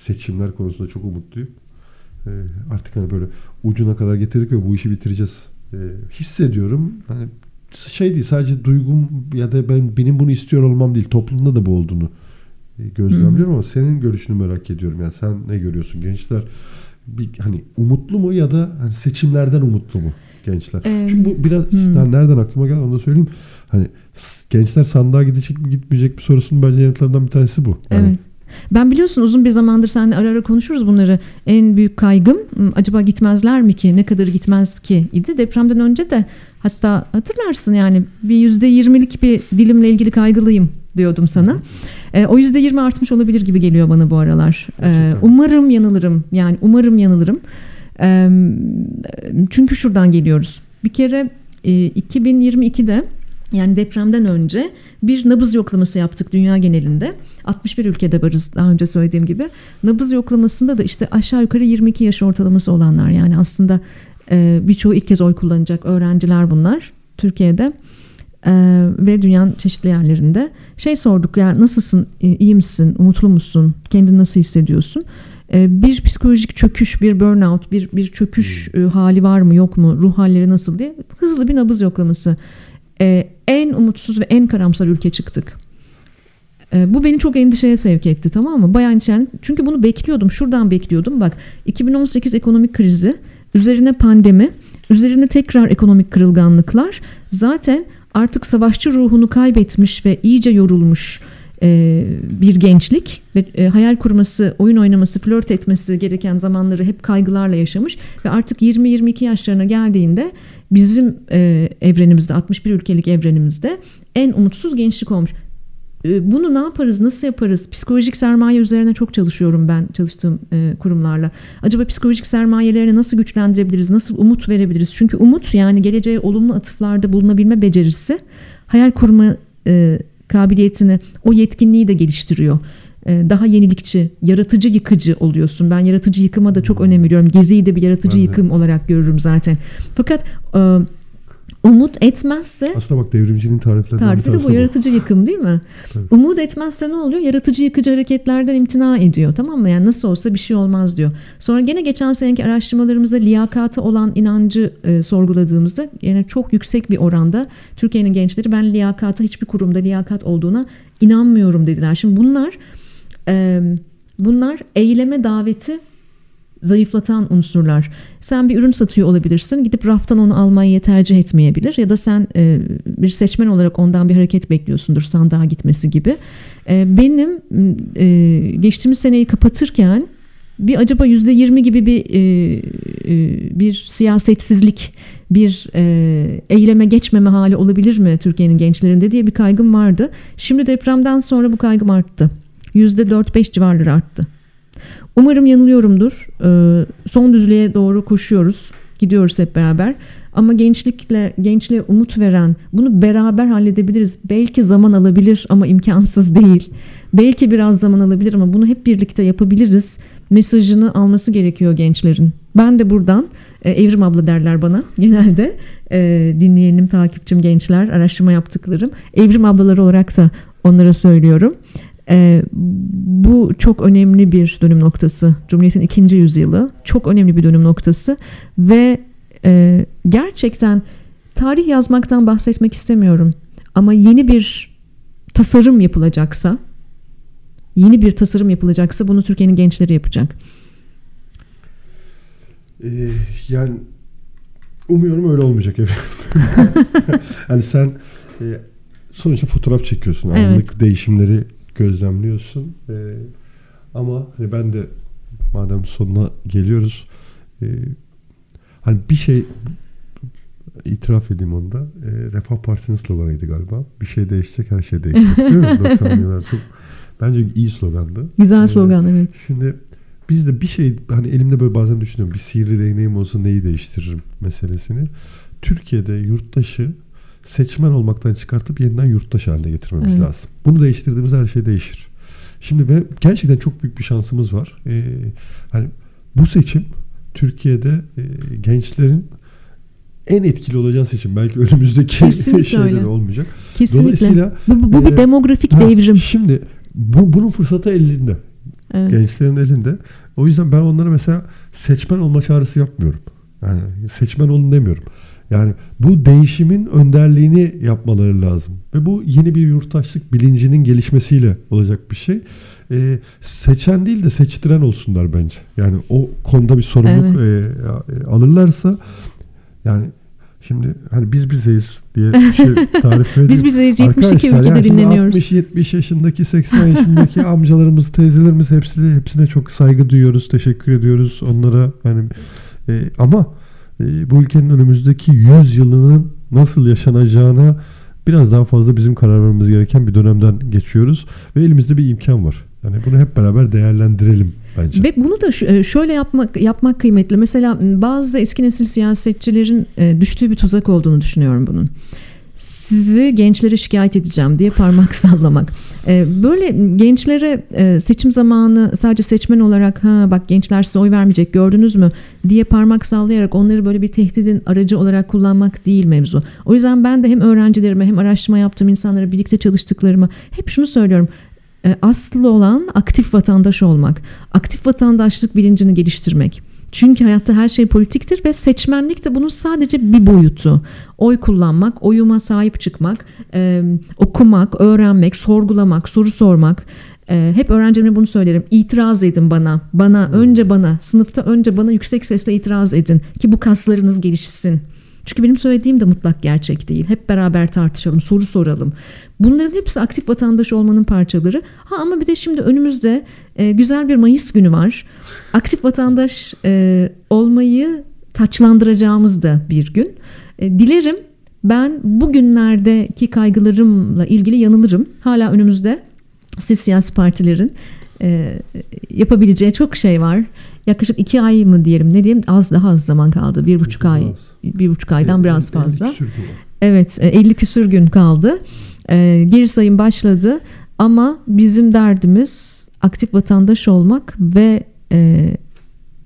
seçimler konusunda çok umutluyum. E, artık hani böyle ucuna kadar getirdik ve bu işi bitireceğiz. E, hissediyorum. Hani şey değil sadece duygum ya da ben benim bunu istiyor olmam değil. Toplumda da bu olduğunu e, gözlemliyorum ama senin görüşünü merak ediyorum. Yani sen ne görüyorsun? Gençler bir hani umutlu mu ya da hani seçimlerden umutlu mu gençler? Ee, Çünkü bu biraz hmm. nereden aklıma geldi onu da söyleyeyim. Hani gençler sandığa gidecek mi gitmeyecek mi sorusunun bence yanıtlarından bir tanesi bu. Yani Evet. Ben biliyorsun uzun bir zamandır seninle ara ara konuşuruz bunları. En büyük kaygım "Hmm, acaba gitmezler mi ki? Ne kadar gitmez ki idi. Depremden önce de hatta hatırlarsın yani bir yüzde yirmilik bir dilimle ilgili kaygılıyım diyordum sana. E, o yüzde yirmi artmış olabilir gibi geliyor bana bu aralar. E, umarım yanılırım. Yani umarım yanılırım. E, çünkü şuradan geliyoruz. Bir kere e, 2022'de yani depremden önce bir nabız yoklaması yaptık dünya genelinde. 61 ülkede varız daha önce söylediğim gibi. Nabız yoklamasında da işte aşağı yukarı 22 yaş ortalaması olanlar yani aslında e, birçoğu ilk kez oy kullanacak öğrenciler bunlar Türkiye'de e, ve dünyanın çeşitli yerlerinde. Şey sorduk ya nasılsın, iyi misin, umutlu musun, kendini nasıl hissediyorsun? E, bir psikolojik çöküş, bir burnout, bir bir çöküş e, hali var mı yok mu, ruh halleri nasıl diye hızlı bir nabız yoklaması. E, en umutsuz ve en karamsar ülke çıktık. E, bu beni çok endişeye sevk etti tamam mı? Bayağı endişelendim. Çünkü bunu bekliyordum. Şuradan bekliyordum. Bak 2018 ekonomik krizi, üzerine pandemi, üzerine tekrar ekonomik kırılganlıklar. Zaten artık savaşçı ruhunu kaybetmiş ve iyice yorulmuş e, bir gençlik ve e, hayal kurması, oyun oynaması, flört etmesi gereken zamanları hep kaygılarla yaşamış ve artık 20-22 yaşlarına geldiğinde bizim e, evrenimizde 61 ülkelik evrenimizde en umutsuz gençlik olmuş. Bunu ne yaparız, nasıl yaparız? Psikolojik sermaye üzerine çok çalışıyorum ben çalıştığım e, kurumlarla. Acaba psikolojik sermayelerini nasıl güçlendirebiliriz, nasıl umut verebiliriz? Çünkü umut yani geleceğe olumlu atıflarda bulunabilme becerisi, hayal kurma e, kabiliyetini, o yetkinliği de geliştiriyor. E, Daha yenilikçi, yaratıcı yıkıcı oluyorsun. Ben yaratıcı yıkıma da çok önem veriyorum. Geziyi de bir yaratıcı yıkım olarak görürüm zaten. Fakat umut etmezse Aslında bak devrimcinin tariflerinden Tarifi de bu yaratıcı yıkım değil mi? Tabii. Umut etmezse ne oluyor? Yaratıcı yıkıcı hareketlerden imtina ediyor. Tamam mı? Yani nasıl olsa bir şey olmaz diyor. Sonra gene geçen seneki araştırmalarımızda liyakata olan inancı e, sorguladığımızda yine çok yüksek bir oranda Türkiye'nin gençleri ben liyakata hiçbir kurumda liyakat olduğuna inanmıyorum dediler. Şimdi bunlar e, bunlar eyleme daveti zayıflatan unsurlar. Sen bir ürün satıyor olabilirsin. Gidip raftan onu almayı tercih etmeyebilir. Ya da sen e, bir seçmen olarak ondan bir hareket bekliyorsundur sandığa gitmesi gibi. E, benim e, geçtiğimiz seneyi kapatırken bir acaba yüzde yirmi gibi bir e, e, bir siyasetsizlik, bir e, eyleme geçmeme hali olabilir mi Türkiye'nin gençlerinde diye bir kaygım vardı. Şimdi depremden sonra bu kaygım arttı. Yüzde dört beş civarları arttı. Umarım yanılıyorumdur. Ee, son düzlüğe doğru koşuyoruz. Gidiyoruz hep beraber. Ama gençlikle gençliğe umut veren bunu beraber halledebiliriz. Belki zaman alabilir ama imkansız değil. Belki biraz zaman alabilir ama bunu hep birlikte yapabiliriz. Mesajını alması gerekiyor gençlerin. Ben de buradan e, Evrim abla derler bana genelde e, dinleyenim, takipçim gençler, araştırma yaptıklarım. Evrim ablaları olarak da onlara söylüyorum. Ee, bu çok önemli bir dönüm noktası. Cumhuriyet'in ikinci yüzyılı çok önemli bir dönüm noktası ve e, gerçekten tarih yazmaktan bahsetmek istemiyorum. Ama yeni bir tasarım yapılacaksa, yeni bir tasarım yapılacaksa bunu Türkiye'nin gençleri yapacak. Ee, yani umuyorum öyle olmayacak efendim. hani sen e, sonuçta fotoğraf çekiyorsun. Evet. Anlık değişimleri gözlemliyorsun. Ee, ama hani ben de madem sonuna geliyoruz e, hani bir şey itiraf edeyim onda. E, Refah Partisi'nin sloganıydı galiba. Bir şey değişecek her şey değişecek. Değil mi? 90'lı yıllar çok bence iyi slogandı. Güzel Ee, slogan evet. Şimdi biz de bir şey hani elimde böyle bazen düşünüyorum bir sihirli değneğim olsa neyi değiştiririm meselesini. Türkiye'de yurttaşı seçmen olmaktan çıkartıp yeniden yurttaş haline getirmemiz Evet. lazım. Bunu değiştirdiğimiz her şey değişir. Şimdi ve gerçekten çok büyük bir şansımız var. Ee, hani bu seçim Türkiye'de e, gençlerin en etkili olacağı seçim. Belki önümüzde Kesinlikle şeyler öyle. olmayacak. Kesinlikle. Dolayısıyla, Bu, bu, bu bir e, demografik Ha, devrim. Şimdi bu, bunun fırsatı elinde. Evet. Gençlerin elinde. O yüzden ben onlara mesela seçmen olma çağrısı yapmıyorum. Yani seçmen olun demiyorum. Yani bu değişimin önderliğini yapmaları lazım. Ve bu yeni bir yurttaşlık bilincinin gelişmesiyle olacak bir şey. Ee, seçen değil de seçtiren olsunlar bence. Yani o konuda bir sorumluluk Evet. e, alırlarsa yani Şimdi hani biz bizeyiz diye bir şey tarif edeyim. Biz bizeyiz 72 Arkadaşlar, ülkede yani dinleniyoruz. 60-70 yaşındaki 80 yaşındaki amcalarımız teyzelerimiz hepsine, hepsine çok saygı duyuyoruz. Teşekkür ediyoruz onlara. Yani, e, ama e, bu ülkenin önümüzdeki 100 yılının nasıl yaşanacağına biraz daha fazla bizim karar vermemiz gereken bir dönemden geçiyoruz. Ve elimizde bir imkan var. Yani bunu hep beraber değerlendirelim bence. Ve bunu da e, şöyle yapmak yapmak kıymetli. Mesela bazı eski nesil siyasetçilerin e, düştüğü bir tuzak olduğunu düşünüyorum bunun. Sizi gençlere şikayet edeceğim diye parmak sallamak. E, Böyle gençlere e, seçim zamanı sadece seçmen olarak ha bak gençler size oy vermeyecek gördünüz mü diye parmak sallayarak onları böyle bir tehdidin aracı olarak kullanmak değil mevzu. O yüzden ben de hem öğrencilerime hem araştırma yaptığım insanlara birlikte çalıştıklarıma hep şunu söylüyorum. E, aslı olan aktif vatandaş olmak, aktif vatandaşlık bilincini geliştirmek. Çünkü hayatta her şey politiktir ve seçmenlik de bunun sadece bir boyutu. Oy kullanmak, oyuma sahip çıkmak, e, okumak, öğrenmek, sorgulamak, soru sormak. E, hep öğrencilerime bunu söylerim. İtiraz edin bana, bana, önce bana, sınıfta önce bana yüksek sesle itiraz edin ki bu kaslarınız gelişsin. Çünkü benim söylediğim de mutlak gerçek değil. Hep beraber tartışalım, soru soralım. Bunların hepsi aktif vatandaş olmanın parçaları. Ha ama bir de şimdi önümüzde e, güzel bir Mayıs günü var. Aktif vatandaş e, olmayı taçlandıracağımız da bir gün. E, dilerim ben bugünlerdeki kaygılarımla ilgili yanılırım. Hala önümüzde siz siyasi partilerin e, yapabileceği çok şey var. Yaklaşık iki ay mı diyelim ne diyeyim az daha az zaman kaldı. Bir buçuk ay, bir buçuk aydan biraz Elli fazla. küsür. Evet e, 50 küsür gün kaldı. E, Geri sayım başladı ama bizim derdimiz aktif vatandaş olmak ve e,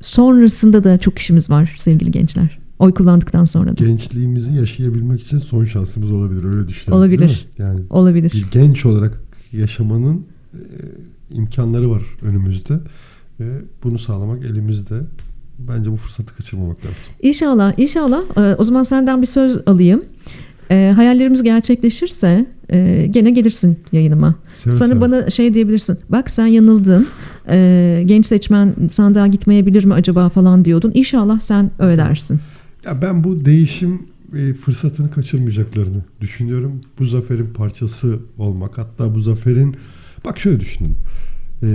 sonrasında da çok işimiz var sevgili gençler. Oy kullandıktan sonra da. Gençliğimizi yaşayabilmek için son şansımız olabilir öyle düşünüyorum. Olabilir. Yani Olabilir. bir genç olarak yaşamanın e, imkanları var önümüzde ve bunu sağlamak elimizde. Bence bu fırsatı kaçırmamak lazım. İnşallah, inşallah. E, o zaman senden bir söz alayım. E, hayallerimiz gerçekleşirse e, gene gelirsin yayınıma. Seve Sana seve. bana şey diyebilirsin. Bak sen yanıldın. E, genç seçmen sandığa gitmeyebilir mi acaba falan diyordun. İnşallah sen öyle dersin. Ya ben bu değişim e, fırsatını kaçırmayacaklarını düşünüyorum. Bu zaferin parçası olmak. Hatta bu zaferin bak şöyle düşünün. E,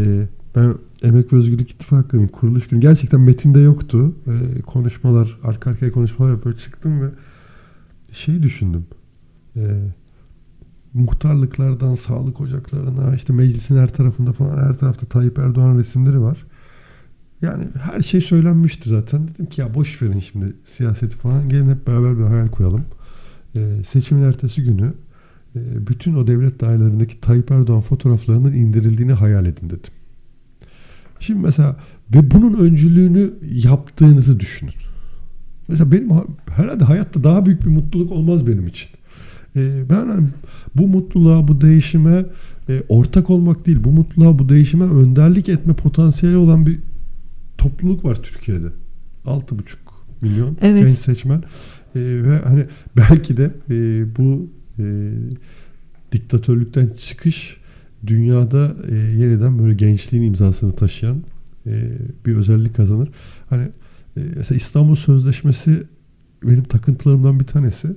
ben Emek ve Özgürlük İttifakı'nın kuruluş günü gerçekten metinde yoktu. E, konuşmalar, arka arkaya konuşmalar yapıp çıktım ve şeyi düşündüm. E, muhtarlıklardan sağlık ocaklarına işte meclisin her tarafında falan her tarafta Tayyip Erdoğan resimleri var. Yani her şey söylenmişti zaten. Dedim ki ya boş verin şimdi siyaseti falan. Gelin hep beraber bir hayal kuralım. Ee, seçimin ertesi günü e, bütün o devlet dairelerindeki Tayyip Erdoğan fotoğraflarının indirildiğini hayal edin dedim. Şimdi mesela ve bunun öncülüğünü yaptığınızı düşünün. Mesela benim ha- herhalde hayatta daha büyük bir mutluluk olmaz benim için. Ee, ben hani bu mutluluğa, bu değişime e, ortak olmak değil, bu mutluluğa, bu değişime önderlik etme potansiyeli olan bir topluluk var Türkiye'de. 6,5 milyon Evet. genç seçmen. Ee, ve hani belki de e, bu e, diktatörlükten çıkış dünyada e, yeniden böyle gençliğin imzasını taşıyan e, bir özellik kazanır. Hani e, mesela İstanbul Sözleşmesi benim takıntılarımdan bir tanesi.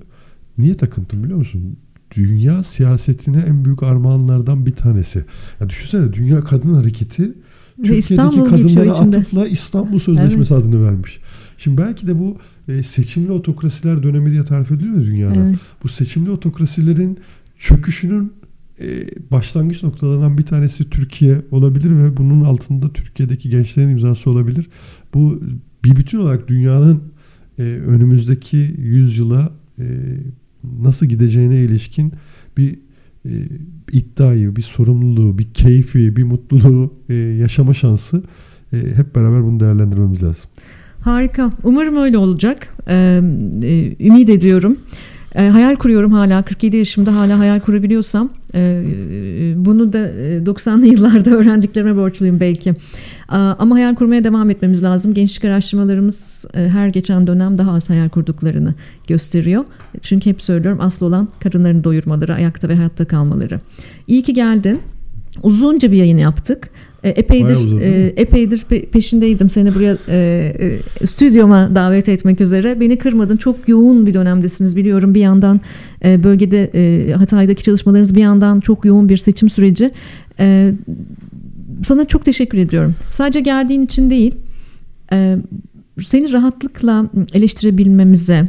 Niye takıntım biliyor musun? Dünya siyasetine en büyük armağanlardan bir tanesi. Ya düşünsene Dünya Kadın Hareketi Türkiye'deki İstanbul kadınlara atıfla İstanbul Sözleşmesi Evet. adını vermiş. Şimdi belki de bu e, seçimli otokrasiler dönemi diye tarif ediliyor ya dünyada. Evet. Bu seçimli otokrasilerin çöküşünün başlangıç noktalarından bir tanesi Türkiye olabilir ve bunun altında Türkiye'deki gençlerin imzası olabilir. Bu bir bütün olarak dünyanın e, önümüzdeki yüzyıla e, nasıl gideceğine ilişkin bir e, iddiayı, bir sorumluluğu, bir keyfi, bir mutluluğu yaşama şansı hep beraber bunu değerlendirmemiz lazım. Harika. Umarım öyle olacak. Ee, ümit ediyorum. Ee, hayal kuruyorum hala. 47 yaşımda hala hayal kurabiliyorsam Ee, bunu da 90'lı yıllarda öğrendiklerime borçluyum belki. Ama hayal kurmaya devam etmemiz lazım. Gençlik araştırmalarımız her geçen dönem daha az hayal kurduklarını gösteriyor. Çünkü hep söylüyorum asıl olan kadınların doyurmaları, ayakta ve hayatta kalmaları. İyi ki geldin. Uzunca bir yayın yaptık. E, epeydir e, epeydir pe- peşindeydim seni buraya e, e, stüdyoma davet etmek üzere. Beni kırmadın. Çok yoğun bir dönemdesiniz biliyorum. Bir yandan e, bölgede e, Hatay'daki çalışmalarınız bir yandan çok yoğun bir seçim süreci. E, sana çok teşekkür ediyorum. Sadece geldiğin için değil, e, seni rahatlıkla eleştirebilmemize,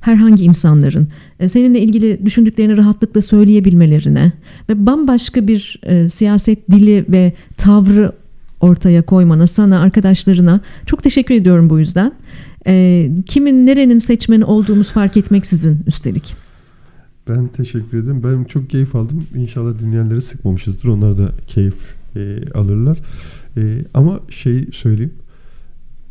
herhangi insanların e, seninle ilgili düşündüklerini rahatlıkla söyleyebilmelerine ve bambaşka bir e, siyaset dili ve tavrı ortaya koymana, sana, arkadaşlarına çok teşekkür ediyorum bu yüzden. E, kimin, nerenin seçmeni olduğumuz fark etmeksizin üstelik. Ben teşekkür ederim. Ben çok keyif aldım. İnşallah dinleyenleri sıkmamışızdır. Onlar da keyif e, alırlar. E, ama şey söyleyeyim.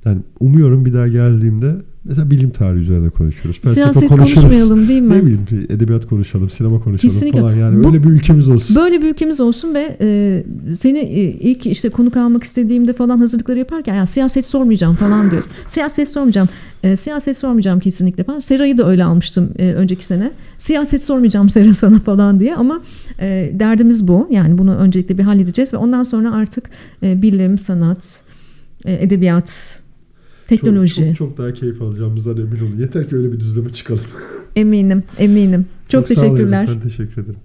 Yani umuyorum bir daha geldiğimde Mesela bilim tarihi üzerine konuşuyoruz. Felsefe Siyaset konuşuruz. konuşmayalım değil mi? Ne bileyim edebiyat konuşalım, sinema konuşalım Kesinlikle. falan. Yani Bu, öyle bir ülkemiz olsun. Böyle bir ülkemiz olsun ve e, seni e, ilk işte konuk almak istediğimde falan hazırlıkları yaparken yani siyaset sormayacağım falan diyor. siyaset sormayacağım. E, siyaset sormayacağım kesinlikle falan. Sera'yı da öyle almıştım e, önceki sene. Siyaset sormayacağım Sera sana falan diye ama e, derdimiz bu. Yani bunu öncelikle bir halledeceğiz ve ondan sonra artık e, bilim, sanat, e, edebiyat Teknoloji. Çok, çok, çok daha keyif alacağımızdan emin olun. Yeter ki öyle bir düzleme çıkalım. Eminim, eminim. Çok, çok teşekkürler. Sağ olun, ben teşekkür ederim.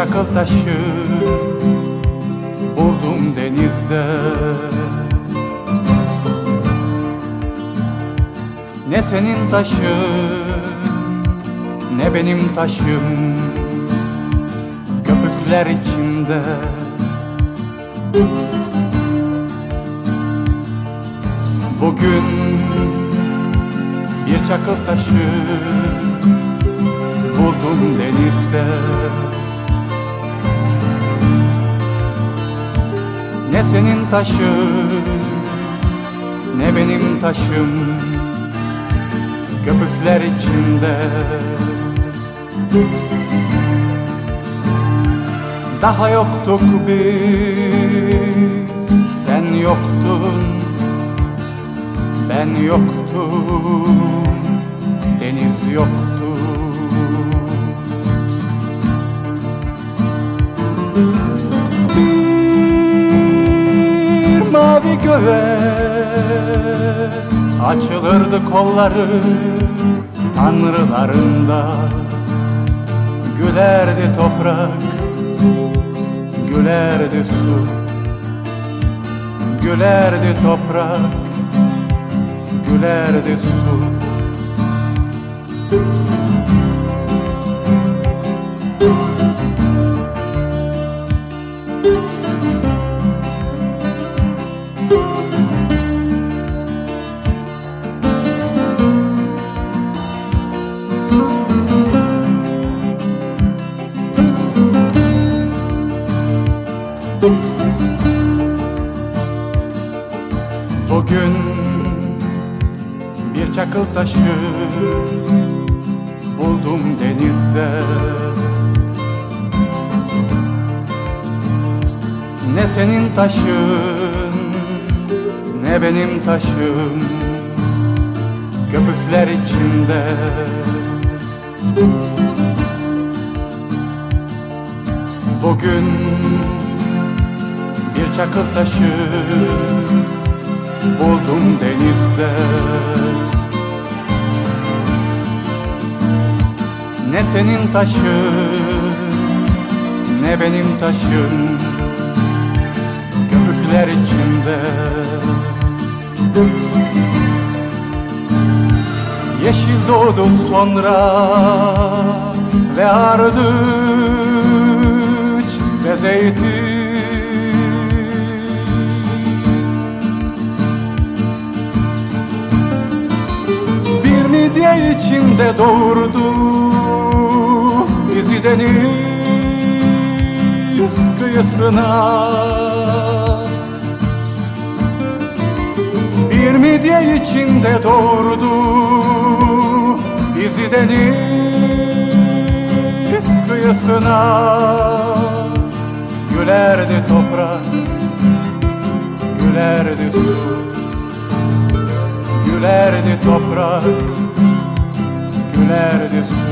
Çakıl taşı buldum denizde. Ne senin taşın ne benim taşım Köpükler içinde. Bugün bir çakıl taşı buldum denizde Ne senin taşın ne benim taşım. Köpükler içinde. Daha yoktuk biz Sen yoktun. Ben yoktum Deniz yoktu mavi göğe açılırdı kolları tanrılarında. Gülerdi toprak, gülerdi su Gülerdi toprak, gülerdi su. Bugün çakıl taşı buldum denizde? Ne senin taşın ne benim taşım Köpükler içinde. Bugün bir çakıl taşı buldum denizde Ne senin taşın ne benim taşım. Köpükler içinde. Yeşil doğdu sonra ve ardından zeytin. Bir midye içinde doğurdu bizi deniz kıyısına. Bir midye içinde doğurdu bizi deniz kıyısına. Gülerdi toprak, gülerdi su. Gülerdi toprak, gülerdi su